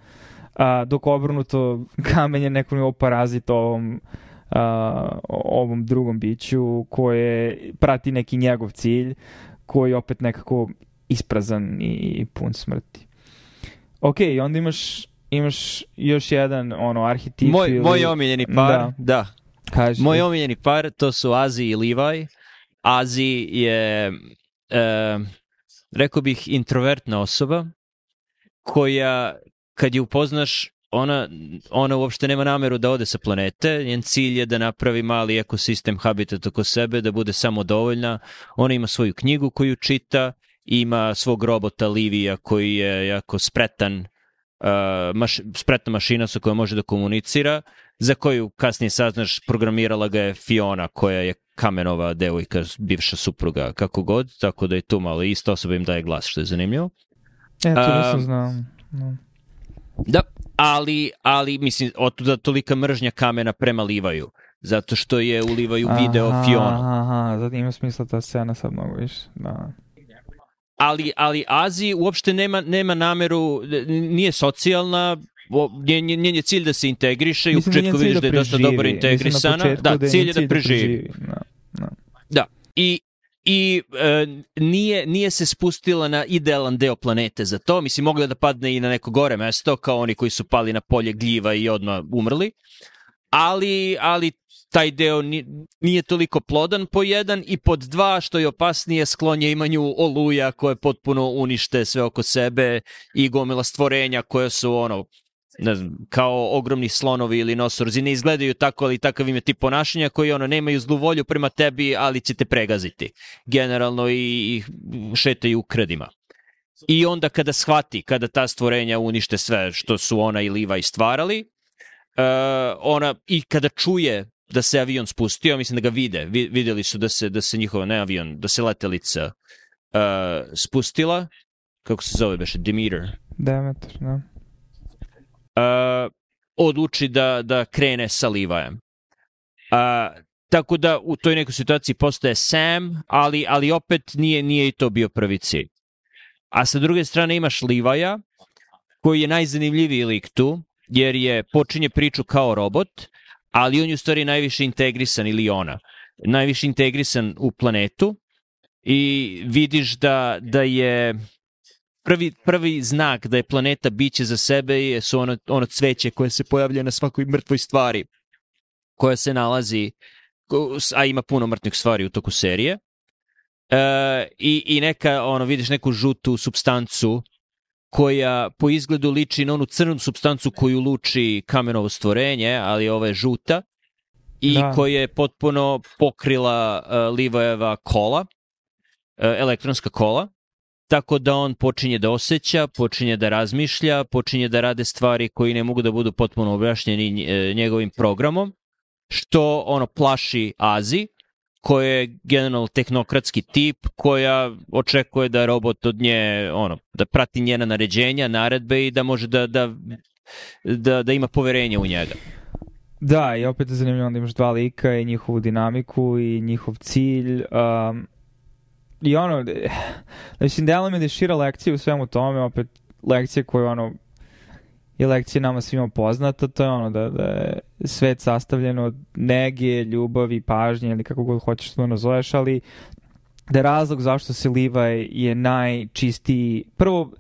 A, dok obrnuto kamen je nekom nivo parazit ovom a, ovom drugom biću koje prati neki njegov cilj koji opet nekako isprazan i pun smrti. Ok, onda imaš imaš još jedan ono arhetip moj, ili... moj omiljeni par, da. da. Kaži. Moj omiljeni par, to su Azi i Levi. Azi je, e, rekao bih, introvertna osoba koja, kad je upoznaš, ona, ona uopšte nema nameru da ode sa planete, njen cilj je da napravi mali ekosistem habitat oko sebe, da bude samo dovoljna. Ona ima svoju knjigu koju čita, ima svog robota Livija koji je jako spretan, uh, maš, spretna mašina sa kojom može da komunicira, za koju kasnije saznaš programirala ga je Fiona koja je kamenova devojka, bivša supruga, kako god, tako da je tu malo isto osoba im daje glas, što je zanimljivo. E, to nisam znao. No. Da, ali, ali mislim, otuda tolika mržnja kamena prema Livaju, zato što je u Livaju video aha, Fionu. Aha, zato ima smisla ta scena sad mnogo više. Da ali, ali Aziji uopšte nema, nema nameru, nije socijalna, njen, njen je cilj da se integriše i u početku vidiš da, da je dosta dobro integrisana. Da, da cilj je da, da preživi. Da, da. da. I, i e, nije, nije se spustila na idealan deo planete za to. Mislim, mogla da padne i na neko gore mesto, kao oni koji su pali na polje gljiva i odmah umrli. Ali, ali taj deo nije toliko plodan po jedan i pod dva što je opasnije sklonje imanju oluja koje potpuno unište sve oko sebe i gomila stvorenja koje su ono ne znam, kao ogromni slonovi ili nosorozi, ne izgledaju tako, ali takav im je tip ponašanja koji ono, nemaju zlu volju prema tebi, ali će te pregaziti. Generalno i, i šetaju u kredima. I onda kada shvati, kada ta stvorenja unište sve što su ona i Liva stvarali, uh, ona i kada čuje da se avion spustio, mislim da ga vide, videli su da se, da se njihova, ne avion, da se letelica uh, spustila, kako se zove beše, Demeter. Demeter, da. Uh, odluči da, da krene sa Livajem. Uh, tako da u toj nekoj situaciji postaje Sam, ali, ali opet nije, nije i to bio prvi cilj. A sa druge strane imaš Livaja, koji je najzanimljiviji lik tu, jer je počinje priču kao robot, ali on je u stvari najviše integrisan ili ona, najviše integrisan u planetu i vidiš da, da je prvi, prvi znak da je planeta biće za sebe je su ono, ono cveće koje se pojavlja na svakoj mrtvoj stvari koja se nalazi, a ima puno mrtvih stvari u toku serije. E, i, I neka, ono, vidiš neku žutu substancu koja po izgledu liči na onu crnu substancu koju luči kamenovo stvorenje, ali ova je žuta i da. koja je potpuno pokrila uh, Livojeva kola, uh, elektronska kola, tako da on počinje da osjeća, počinje da razmišlja, počinje da rade stvari koji ne mogu da budu potpuno objašnjeni uh, njegovim programom, što ono plaši Azi, koja je generalno tehnokratski tip, koja očekuje da robot od nje, ono, da prati njena naređenja, naredbe i da može da, da, da, da ima poverenje u njega. Da, i opet je zanimljivo da imaš dva lika i njihovu dinamiku i njihov cilj. Um, I ono, *sighs* mislim, mi da je šira lekcija u svemu tome, opet lekcija koju ono, je lekcija nama svima poznata, to je ono da, da je svet sastavljen od nege, ljubavi, pažnje ili kako god hoćeš to nazoveš, ali da je razlog zašto se Levi je najčistiji, prvo,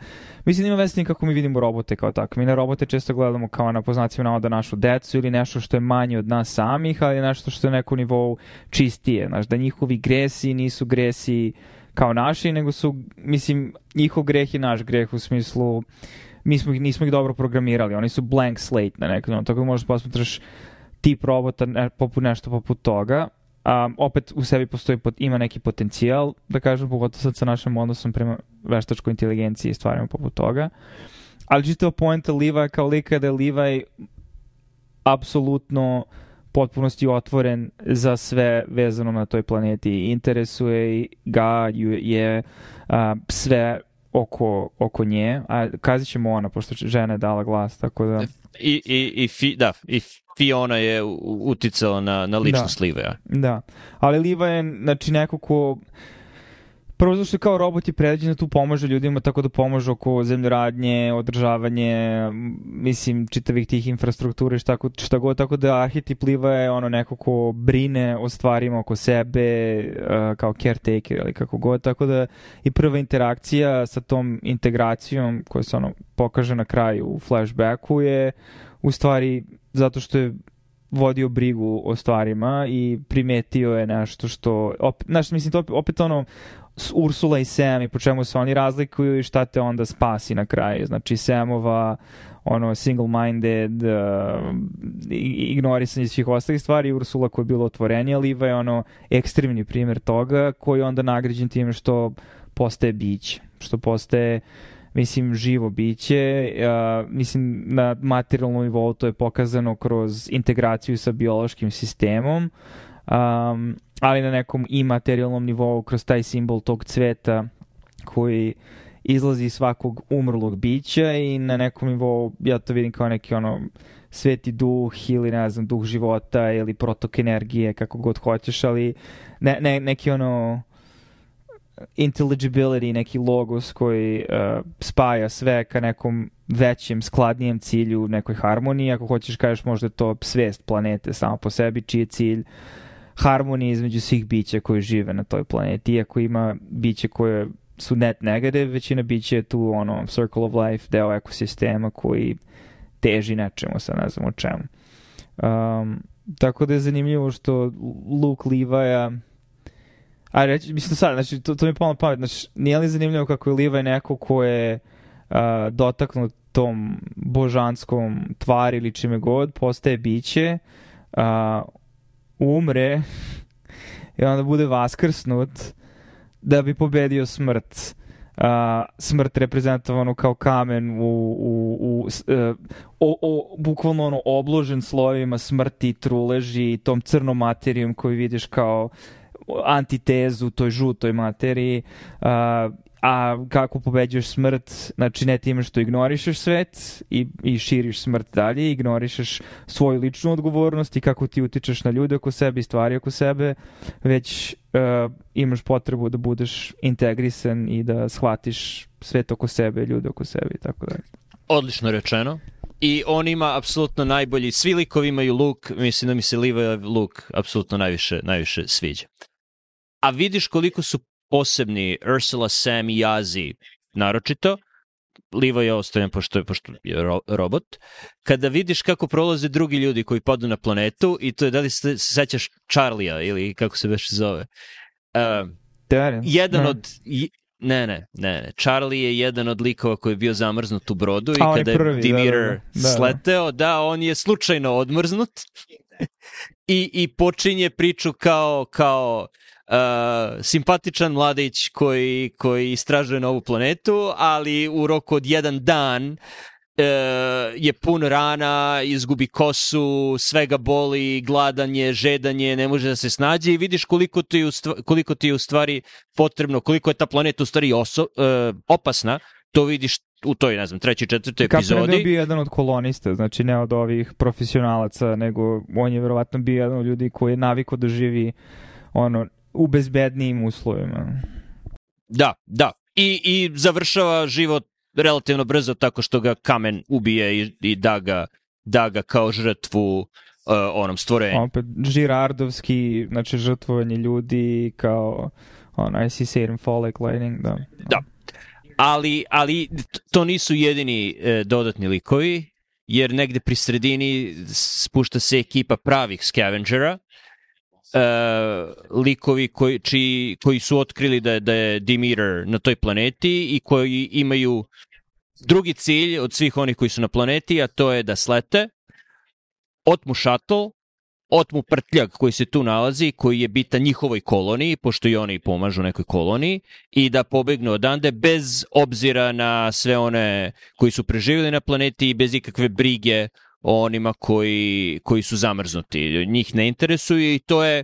mislim da ima vesni kako mi vidimo robote kao tako. Mi na robote često gledamo kao na poznacima da našu decu ili nešto što je manje od nas samih, ali nešto što je neko nivou čistije. Znaš, da njihovi gresi nisu gresi kao naši, nego su, mislim, njihov greh je naš greh u smislu uh, mi smo ih, nismo ih dobro programirali, oni su blank slate na nekom, tako da možeš posmetraš tip robota ne, poput nešto poput toga. Um, opet u sebi postoji, pot, ima neki potencijal, da kažem, pogotovo sad sa našim odnosom prema veštačkoj inteligenciji i stvarima poput toga. Ali čitava poenta Liva kao lika da je Levi apsolutno potpunosti otvoren za sve vezano na toj planeti. Interesuje ga je uh, sve oko, oko nje, a kazit ćemo ona, pošto žena je dala glas, tako da... I, i, i, fi, da, i Fiona je uticala na, na ličnost da. Livea. Da, ali Liva je, znači, neko ko Prvo zašto kao robot je predviđen da tu pomaže ljudima tako da pomaže oko zemljoradnje, održavanje, mislim, čitavih tih infrastrukture, šta, šta god, tako da arhetip Liva je ono neko ko brine o stvarima oko sebe, uh, kao caretaker ili kako god, tako da i prva interakcija sa tom integracijom koja se ono pokaže na kraju u flashbacku je u stvari zato što je vodio brigu o stvarima i primetio je nešto što, opet, znaš, mislim, to opet ono, Ursula i Sam i po čemu se oni razlikuju i šta te onda spasi na kraju. Znači Samova ono single-minded uh, ignorisanje svih ostalih stvari Ursula koja je bilo otvorenija Liva je ono ekstremni primjer toga koji je onda nagrađen time što postaje biće što postaje mislim živo biće uh, mislim na materijalnom nivou to je pokazano kroz integraciju sa biološkim sistemom um, ali na nekom imaterijalnom nivou kroz taj simbol tog cveta koji izlazi iz svakog umrlog bića i na nekom nivou ja to vidim kao neki ono sveti duh ili ne znam duh života ili protok energije kako god hoćeš ali ne, ne, neki ono intelligibility, neki logos koji uh, spaja sve ka nekom većem, skladnijem cilju, nekoj harmoniji. Ako hoćeš kažeš možda to svest planete samo po sebi, čiji je cilj uh, harmonije između svih bića koji žive na toj planeti, iako ima biće koje su net negative, većina bića je tu ono circle of life, deo ekosistema koji teži nečemu, sa ne znam o čemu. Um, tako da je zanimljivo što Luke Levi-a a reći, mislim sad, znači, to, to mi je pomalo pamet, znači, nije li zanimljivo kako je Levi neko ko je uh, dotaknut tom božanskom tvari ili čime god, postaje biće, uh, umre i onda bude vaskrsnut da bi pobedio smrt. Uh, smrt reprezentovanu kao kamen u, u, u uh, o, o, bukvalno ono obložen slovima smrti, truleži, tom crnom materijom koju vidiš kao antitezu toj žutoj materiji uh, a kako pobeđuješ smrt, znači ne time što ignorišeš svet i, i širiš smrt dalje, ignorišeš svoju ličnu odgovornost i kako ti utičeš na ljude oko sebe i stvari oko sebe, već uh, imaš potrebu da budeš integrisan i da shvatiš svet oko sebe, ljude oko sebe i tako dalje. Odlično rečeno. I on ima apsolutno najbolji, svi likovi imaju luk, mislim da mi se Liva luk apsolutno najviše, najviše sviđa. A vidiš koliko su posebni Ursula, Sam i Jazi naročito, Livo je ostavljen pošto je, pošto je ro, robot, kada vidiš kako prolaze drugi ljudi koji podu na planetu i to je da li se, se sećaš Charlija ili kako se već zove. Uh, jedan ne. od... Ne, ne, ne, ne. Charlie je jedan od likova koji je bio zamrznut u brodu i kada je prvi, Dimir da, da, da. sleteo, da, on je slučajno odmrznut *laughs* i, i počinje priču kao, kao simpatičan mladić koji, koji istražuje novu planetu, ali u roku od jedan dan uh, je pun rana, izgubi kosu, svega boli, gladan je, žedan je, ne može da se snađe i vidiš koliko ti, u stvari, koliko ti je u stvari potrebno, koliko je ta planeta u stvari oso, uh, opasna, to vidiš u toj, ne znam, trećoj, četvrtoj epizodi. Kapten je bio jedan od kolonista, znači ne od ovih profesionalaca, nego on je verovatno bio jedan od ljudi koji je naviko da živi ono, u bezbednijim uslovima. Da, da. I, I završava život relativno brzo tako što ga kamen ubije i, i da, ga, da ga kao žrtvu uh, onom stvorenju. Opet žirardovski, znači žrtvovanje ljudi kao on, I see Satan fall like lightning, da. Da. Ali, ali to nisu jedini e, dodatni likovi, jer negde pri sredini spušta se ekipa pravih scavengera, uh, likovi koji, čiji, koji su otkrili da je, da je Demeter na toj planeti i koji imaju drugi cilj od svih onih koji su na planeti, a to je da slete, otmu šatl otmu prtljak koji se tu nalazi, koji je bitan njihovoj koloniji, pošto i oni pomažu nekoj koloniji, i da pobegnu odande bez obzira na sve one koji su preživjeli na planeti i bez ikakve brige o onima koji, koji su zamrznuti. Njih ne interesuju i to je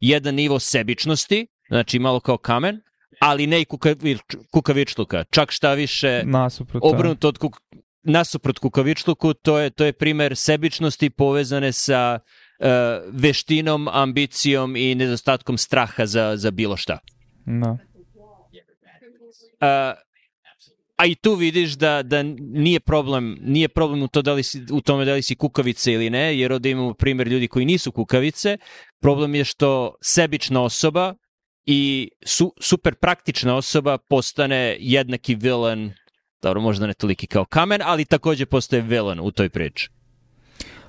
jedan nivo sebičnosti, znači malo kao kamen, ali ne i kukavič, kukavičluka. Čak šta više Nasuprot, da. obrnuto od kuk, nasuprot kukavičluku, to je, to je primer sebičnosti povezane sa uh, veštinom, ambicijom i nedostatkom straha za, za bilo šta. Da. Uh, a i tu vidiš da, da nije problem nije problem u, to da li si, u tome da li si kukavice ili ne, jer ovde imamo primer ljudi koji nisu kukavice. Problem je što sebična osoba i su, super praktična osoba postane jednaki villain, dobro, možda ne toliki kao kamen, ali takođe postaje villain u toj priči.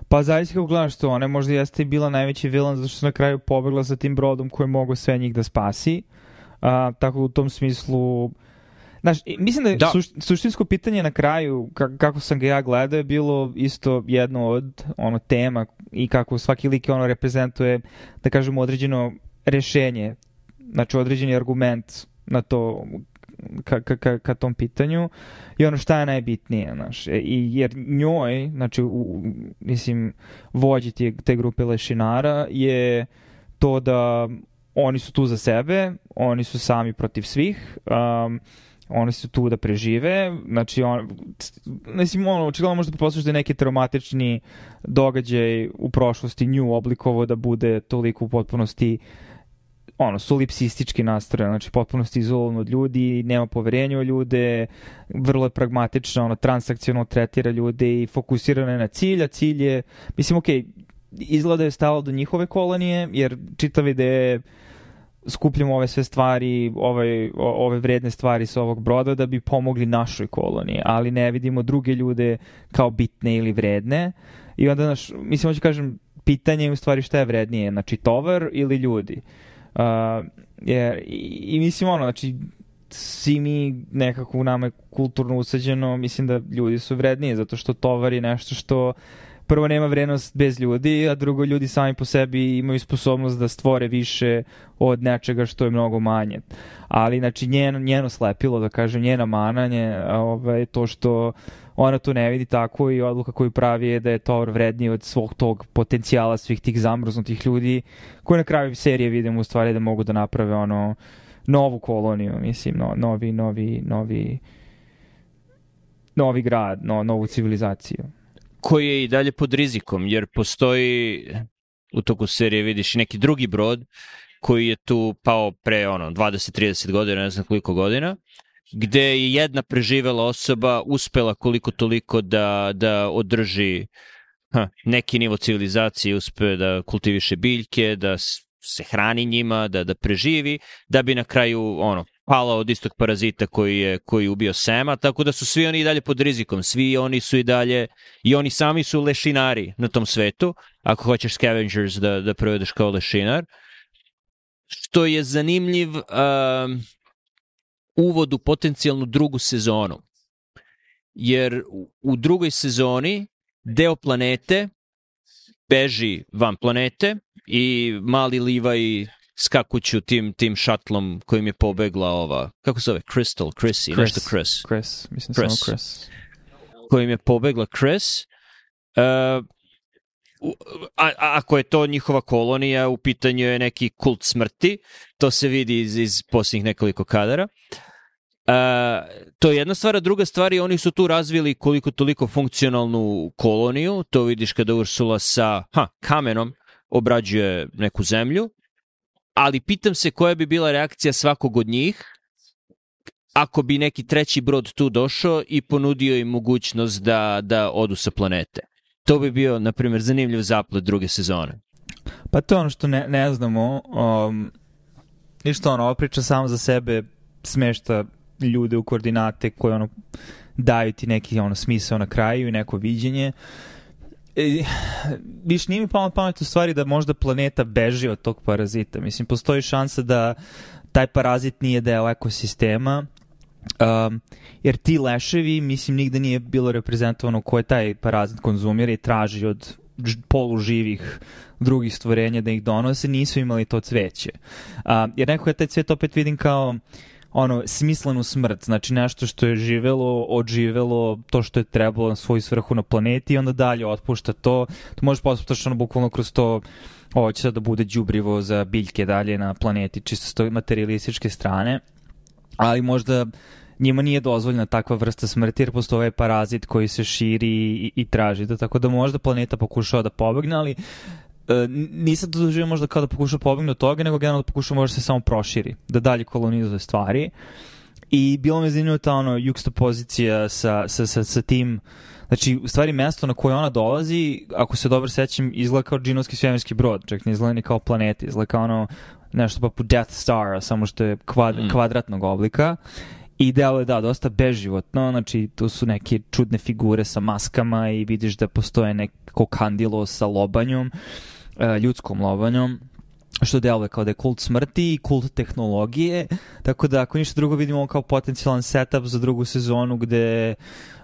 Pa zavisi kako gledaš to, ona možda jeste i bila najveći vilan zato što na kraju pobegla sa tim brodom koji mogao sve njih da spasi. A, tako u tom smislu... Znaš, mislim da, je Da. Suš, suštinsko pitanje na kraju, ka- kako sam ga ja gledao, je bilo isto jedno od ono tema i kako svaki lik ono reprezentuje, da kažemo, određeno rešenje, znači određeni argument na to ka, ka, ka, ka tom pitanju i ono šta je najbitnije, znaš, e, i jer njoj, znači, u- mislim, vođi te, te grupe lešinara je to da oni su tu za sebe, oni su sami protiv svih, um, oni su tu da prežive, znači on, mislim, ono, očigledno možda pretpostavljaš da je neki traumatični događaj u prošlosti nju oblikovao da bude toliko u potpunosti ono, solipsistički nastrojen, znači potpunosti izolovan od ljudi, nema poverenja u ljude, vrlo je pragmatično, ono, transakcionalno tretira ljude i fokusirana je na cilj, a cilj je, mislim, okej, izgleda je stalo do njihove kolonije, jer čitav ideja je skupljamo ove sve stvari, ove, o- ove vredne stvari sa ovog broda da bi pomogli našoj koloniji, ali ne vidimo druge ljude kao bitne ili vredne. I onda, naš, mislim, hoću kažem, pitanje je u stvari šta je vrednije, znači tovar ili ljudi. Uh, jer, i, I mislim, ono, znači, svi mi nekako u nama je kulturno usađeno, mislim da ljudi su vrednije, zato što tovar je nešto što prvo nema vrednost bez ljudi, a drugo ljudi sami po sebi imaju sposobnost da stvore više od nečega što je mnogo manje. Ali znači njeno, njeno slepilo, da kažem, njena mana je ovaj, to što ona to ne vidi tako i odluka koju pravi je da je tovar vredniji od svog tog potencijala svih tih zamrznutih ljudi koji na kraju serije vidimo u stvari da mogu da naprave ono novu koloniju, mislim, no, novi, novi, novi novi grad, no, novu civilizaciju. Koji je i dalje pod rizikom, jer postoji u toku serije vidiš neki drugi brod koji je tu pao pre ono 20-30 godina, ne znam koliko godina, gde je jedna preživela osoba uspela koliko toliko da, da održi ha, neki nivo civilizacije, uspe da kultiviše biljke, da se hrani njima, da da preživi, da bi na kraju ono pala od istog parazita koji je koji ubio Sema, tako da su svi oni i dalje pod rizikom, svi oni su i dalje i oni sami su lešinari na tom svetu, ako hoćeš scavengers da, da provedeš kao lešinar, što je zanimljiv um, uvod u potencijalnu drugu sezonu. Jer u, u drugoj sezoni deo planete beži van planete i mali Levi skakuću tim, tim šatlom kojim je pobegla ova, kako se zove, Crystal, Chrissy, Chris. nešto Chris Chris, mislim Chris. samo Chris. kojim je pobegla Chris. Uh, a, a ako je to njihova kolonija, u pitanju je neki kult smrti, to se vidi iz, iz posljednjih nekoliko kadara. Uh, to je jedna stvar, a druga stvar je oni su tu razvili koliko toliko funkcionalnu koloniju, to vidiš kada Ursula sa ha, kamenom obrađuje neku zemlju, ali pitam se koja bi bila reakcija svakog od njih ako bi neki treći brod tu došao i ponudio im mogućnost da, da odu sa planete. To bi bio, na primjer, zanimljiv zaplet druge sezone. Pa to je ono što ne, ne znamo. Um, ništa ono, ova priča samo za sebe smešta ljude u koordinate koje ono daju ti neki ono smisao na kraju i neko viđenje. E, viš, nije mi na pamet u stvari da možda planeta beži od tog parazita. Mislim, postoji šansa da taj parazit nije deo ekosistema, Um, jer ti leševi, mislim, nigde nije bilo reprezentovano ko je taj parazit konzumira i traži od poluživih drugih stvorenja da ih donose, nisu imali to cveće. A, jer nekako ja taj cvet opet vidim kao ono, smislenu smrt, znači nešto što je živelo, odživelo to što je trebalo na svoju svrhu na planeti i onda dalje otpušta to. To možeš pospuštaš ono bukvalno kroz to ovo će sad da bude džubrivo za biljke dalje na planeti, čisto s toj materialističke strane, ali možda njima nije dozvoljena takva vrsta smrti jer postoje ovaj parazit koji se širi i, i traži da tako da možda planeta pokušava da pobegne, ali nisam to doživio možda kao da pokuša pobegne od toga, nego generalno da pokuša možda se samo proširi, da dalje kolonizuje stvari. I bilo me zanimljivo ta ono pozicija sa, sa, sa, sa tim Znači, u stvari, mesto na koje ona dolazi, ako se dobro sećam, izgleda kao džinovski svemirski brod, čak ne izgleda ni kao planeta, izgleda kao ono nešto poput Death Star, samo što je kvad, mm. kvadratnog oblika. I delo je, da, dosta beživotno, znači tu su neke čudne figure sa maskama i vidiš da postoje neko kandilo sa lobanjom, uh, ljudskom lobanjom, što deluje kao da je kult smrti i kult tehnologije, tako da ako ništa drugo vidimo kao potencijalan setup za drugu sezonu gde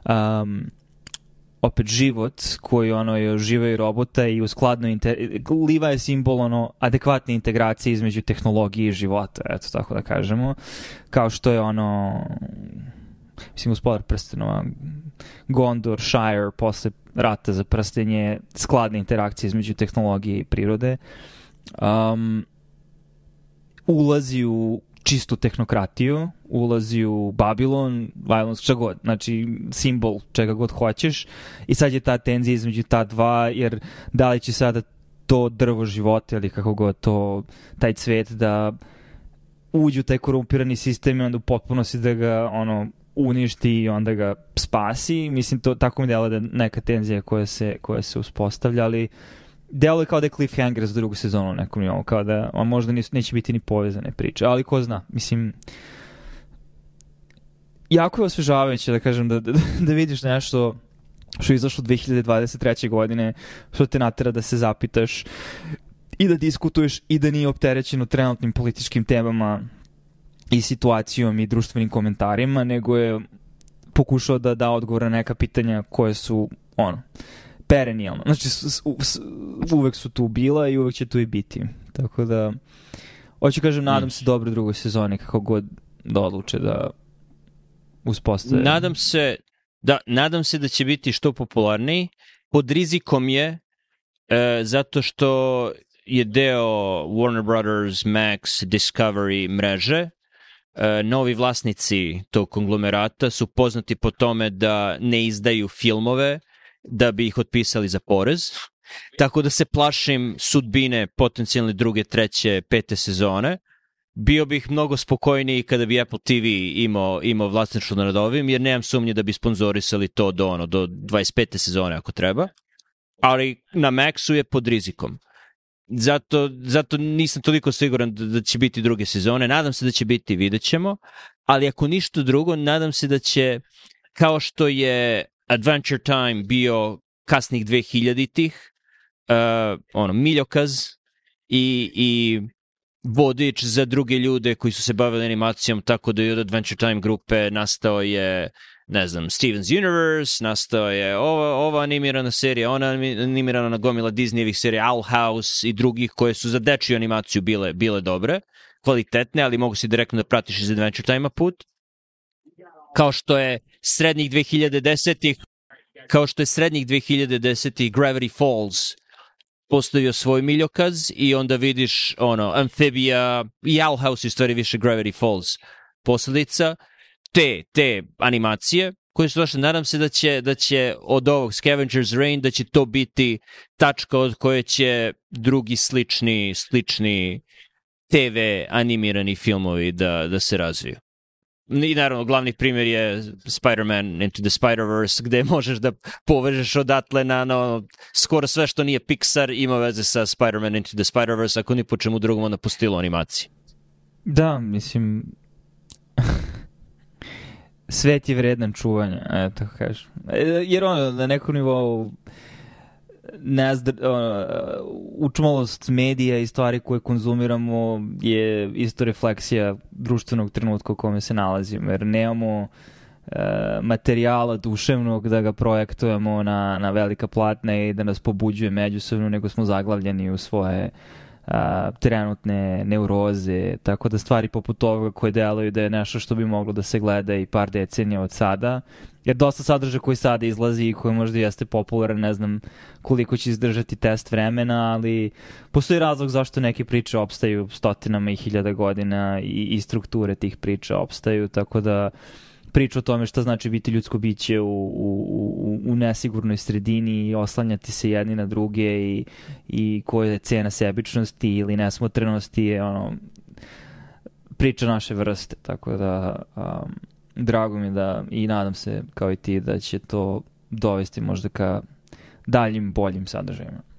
um, opet život koji ono je živaju robota i u skladno inter... Liva je simbol ono adekvatne integracije između tehnologije i života, eto tako da kažemo. Kao što je ono mislim gospodar prstenova. Gondor, Shire posle rata za prstenje skladne interakcije između tehnologije i prirode. Um, ulazi u čistu tehnokratiju, ulazi u Babilon, Violence, šta god, znači simbol čega god hoćeš. I sad je ta tenzija između ta dva, jer da li će sada to drvo života ili kako god to, taj cvet da uđu u taj korumpirani sistem i onda u potpunosti da ga ono uništi i onda ga spasi. Mislim, to tako mi dela da neka tenzija koja se, koja se uspostavlja, ali delo je kao da je cliffhanger za drugu sezonu nekom nivou, kao da on možda nis, neće biti ni povezane priče, ali ko zna, mislim, jako je osvežavajuće da kažem da, da, *laughs* da vidiš nešto što je izašlo 2023. godine, što te natera da se zapitaš i da diskutuješ i da nije opterećeno trenutnim političkim temama i situacijom i društvenim komentarima, nego je pokušao da da odgovor na neka pitanja koje su ono, perenijalno. Znači, uvek su tu bila i uvek će tu i biti. Tako da, hoću kažem, nadam se dobro drugoj sezoni, kako god da odluče da uspostave. Nadam se, da, nadam se da će biti što popularniji. Pod rizikom je, e, zato što je deo Warner Brothers, Max, Discovery mreže, novi vlasnici tog konglomerata su poznati po tome da ne izdaju filmove, da bi ih otpisali za porez. Tako da se plašim sudbine potencijalne druge, treće, pete sezone. Bio bih mnogo spokojniji kada bi Apple TV imao, imao vlasništvo nad ovim, jer nemam sumnje da bi sponzorisali to do, ono, do 25. sezone ako treba. Ali na Maxu je pod rizikom. Zato, zato nisam toliko siguran da, da će biti druge sezone. Nadam se da će biti, vidjet ćemo. Ali ako ništa drugo, nadam se da će, kao što je Adventure Time bio kasnih 2000-ih, uh, ono, miljokaz i, i vodič za druge ljude koji su se bavili animacijom, tako da i od Adventure Time grupe nastao je ne znam, Steven's Universe, nastao je ova, ova animirana serija, ona animirana na gomila Disneyevih serija, Owl House i drugih koje su za dečiju animaciju bile, bile dobre, kvalitetne, ali mogu si direktno da pratiš iz Adventure Time-a put. Kao što je srednjih 2010-ih, kao što je srednjih 2010-ih Gravity Falls postavio svoj miljokaz i onda vidiš ono, Amphibia i Owl House stvari više Gravity Falls posledica te, te animacije koje su došle, nadam se da će, da će od ovog Scavenger's Reign, da će to biti tačka od koje će drugi slični, slični TV animirani filmovi da, da se razviju. I naravno, glavni primjer je Spider-Man Into the Spider-Verse, gde možeš da povežeš odatle na no, skoro sve što nije Pixar ima veze sa Spider-Man Into the Spider-Verse, ako ni po čemu drugom onda po stilu. Da, mislim... Svet je vredan čuvanja, eto kažem. E, jer ono, na nekom nivou nezdr, uh, učmalost medija i stvari koje konzumiramo je isto refleksija društvenog trenutka u kome se nalazimo, jer nemamo materijala duševnog da ga projektujemo na, na velika platna i da nas pobuđuje međusobno, nego smo zaglavljeni u svoje a, trenutne neuroze, tako da stvari poput ovoga koje deluju da je nešto što bi moglo da se gleda i par decenija od sada, jer dosta sadržaja koji sada izlazi i koji možda jeste popularan, ne znam koliko će izdržati test vremena, ali postoji razlog zašto neke priče opstaju stotinama i hiljada godina i, i strukture tih priča opstaju, tako da priča o tome šta znači biti ljudsko biće u, u, u nesigurnoj sredini i oslanjati se jedni na druge i, i koja je cena sebičnosti ili nesmotrenosti je ono priča naše vrste, tako da um, drago mi da i nadam se kao i ti da će to dovesti možda ka daljim boljim sadržajima.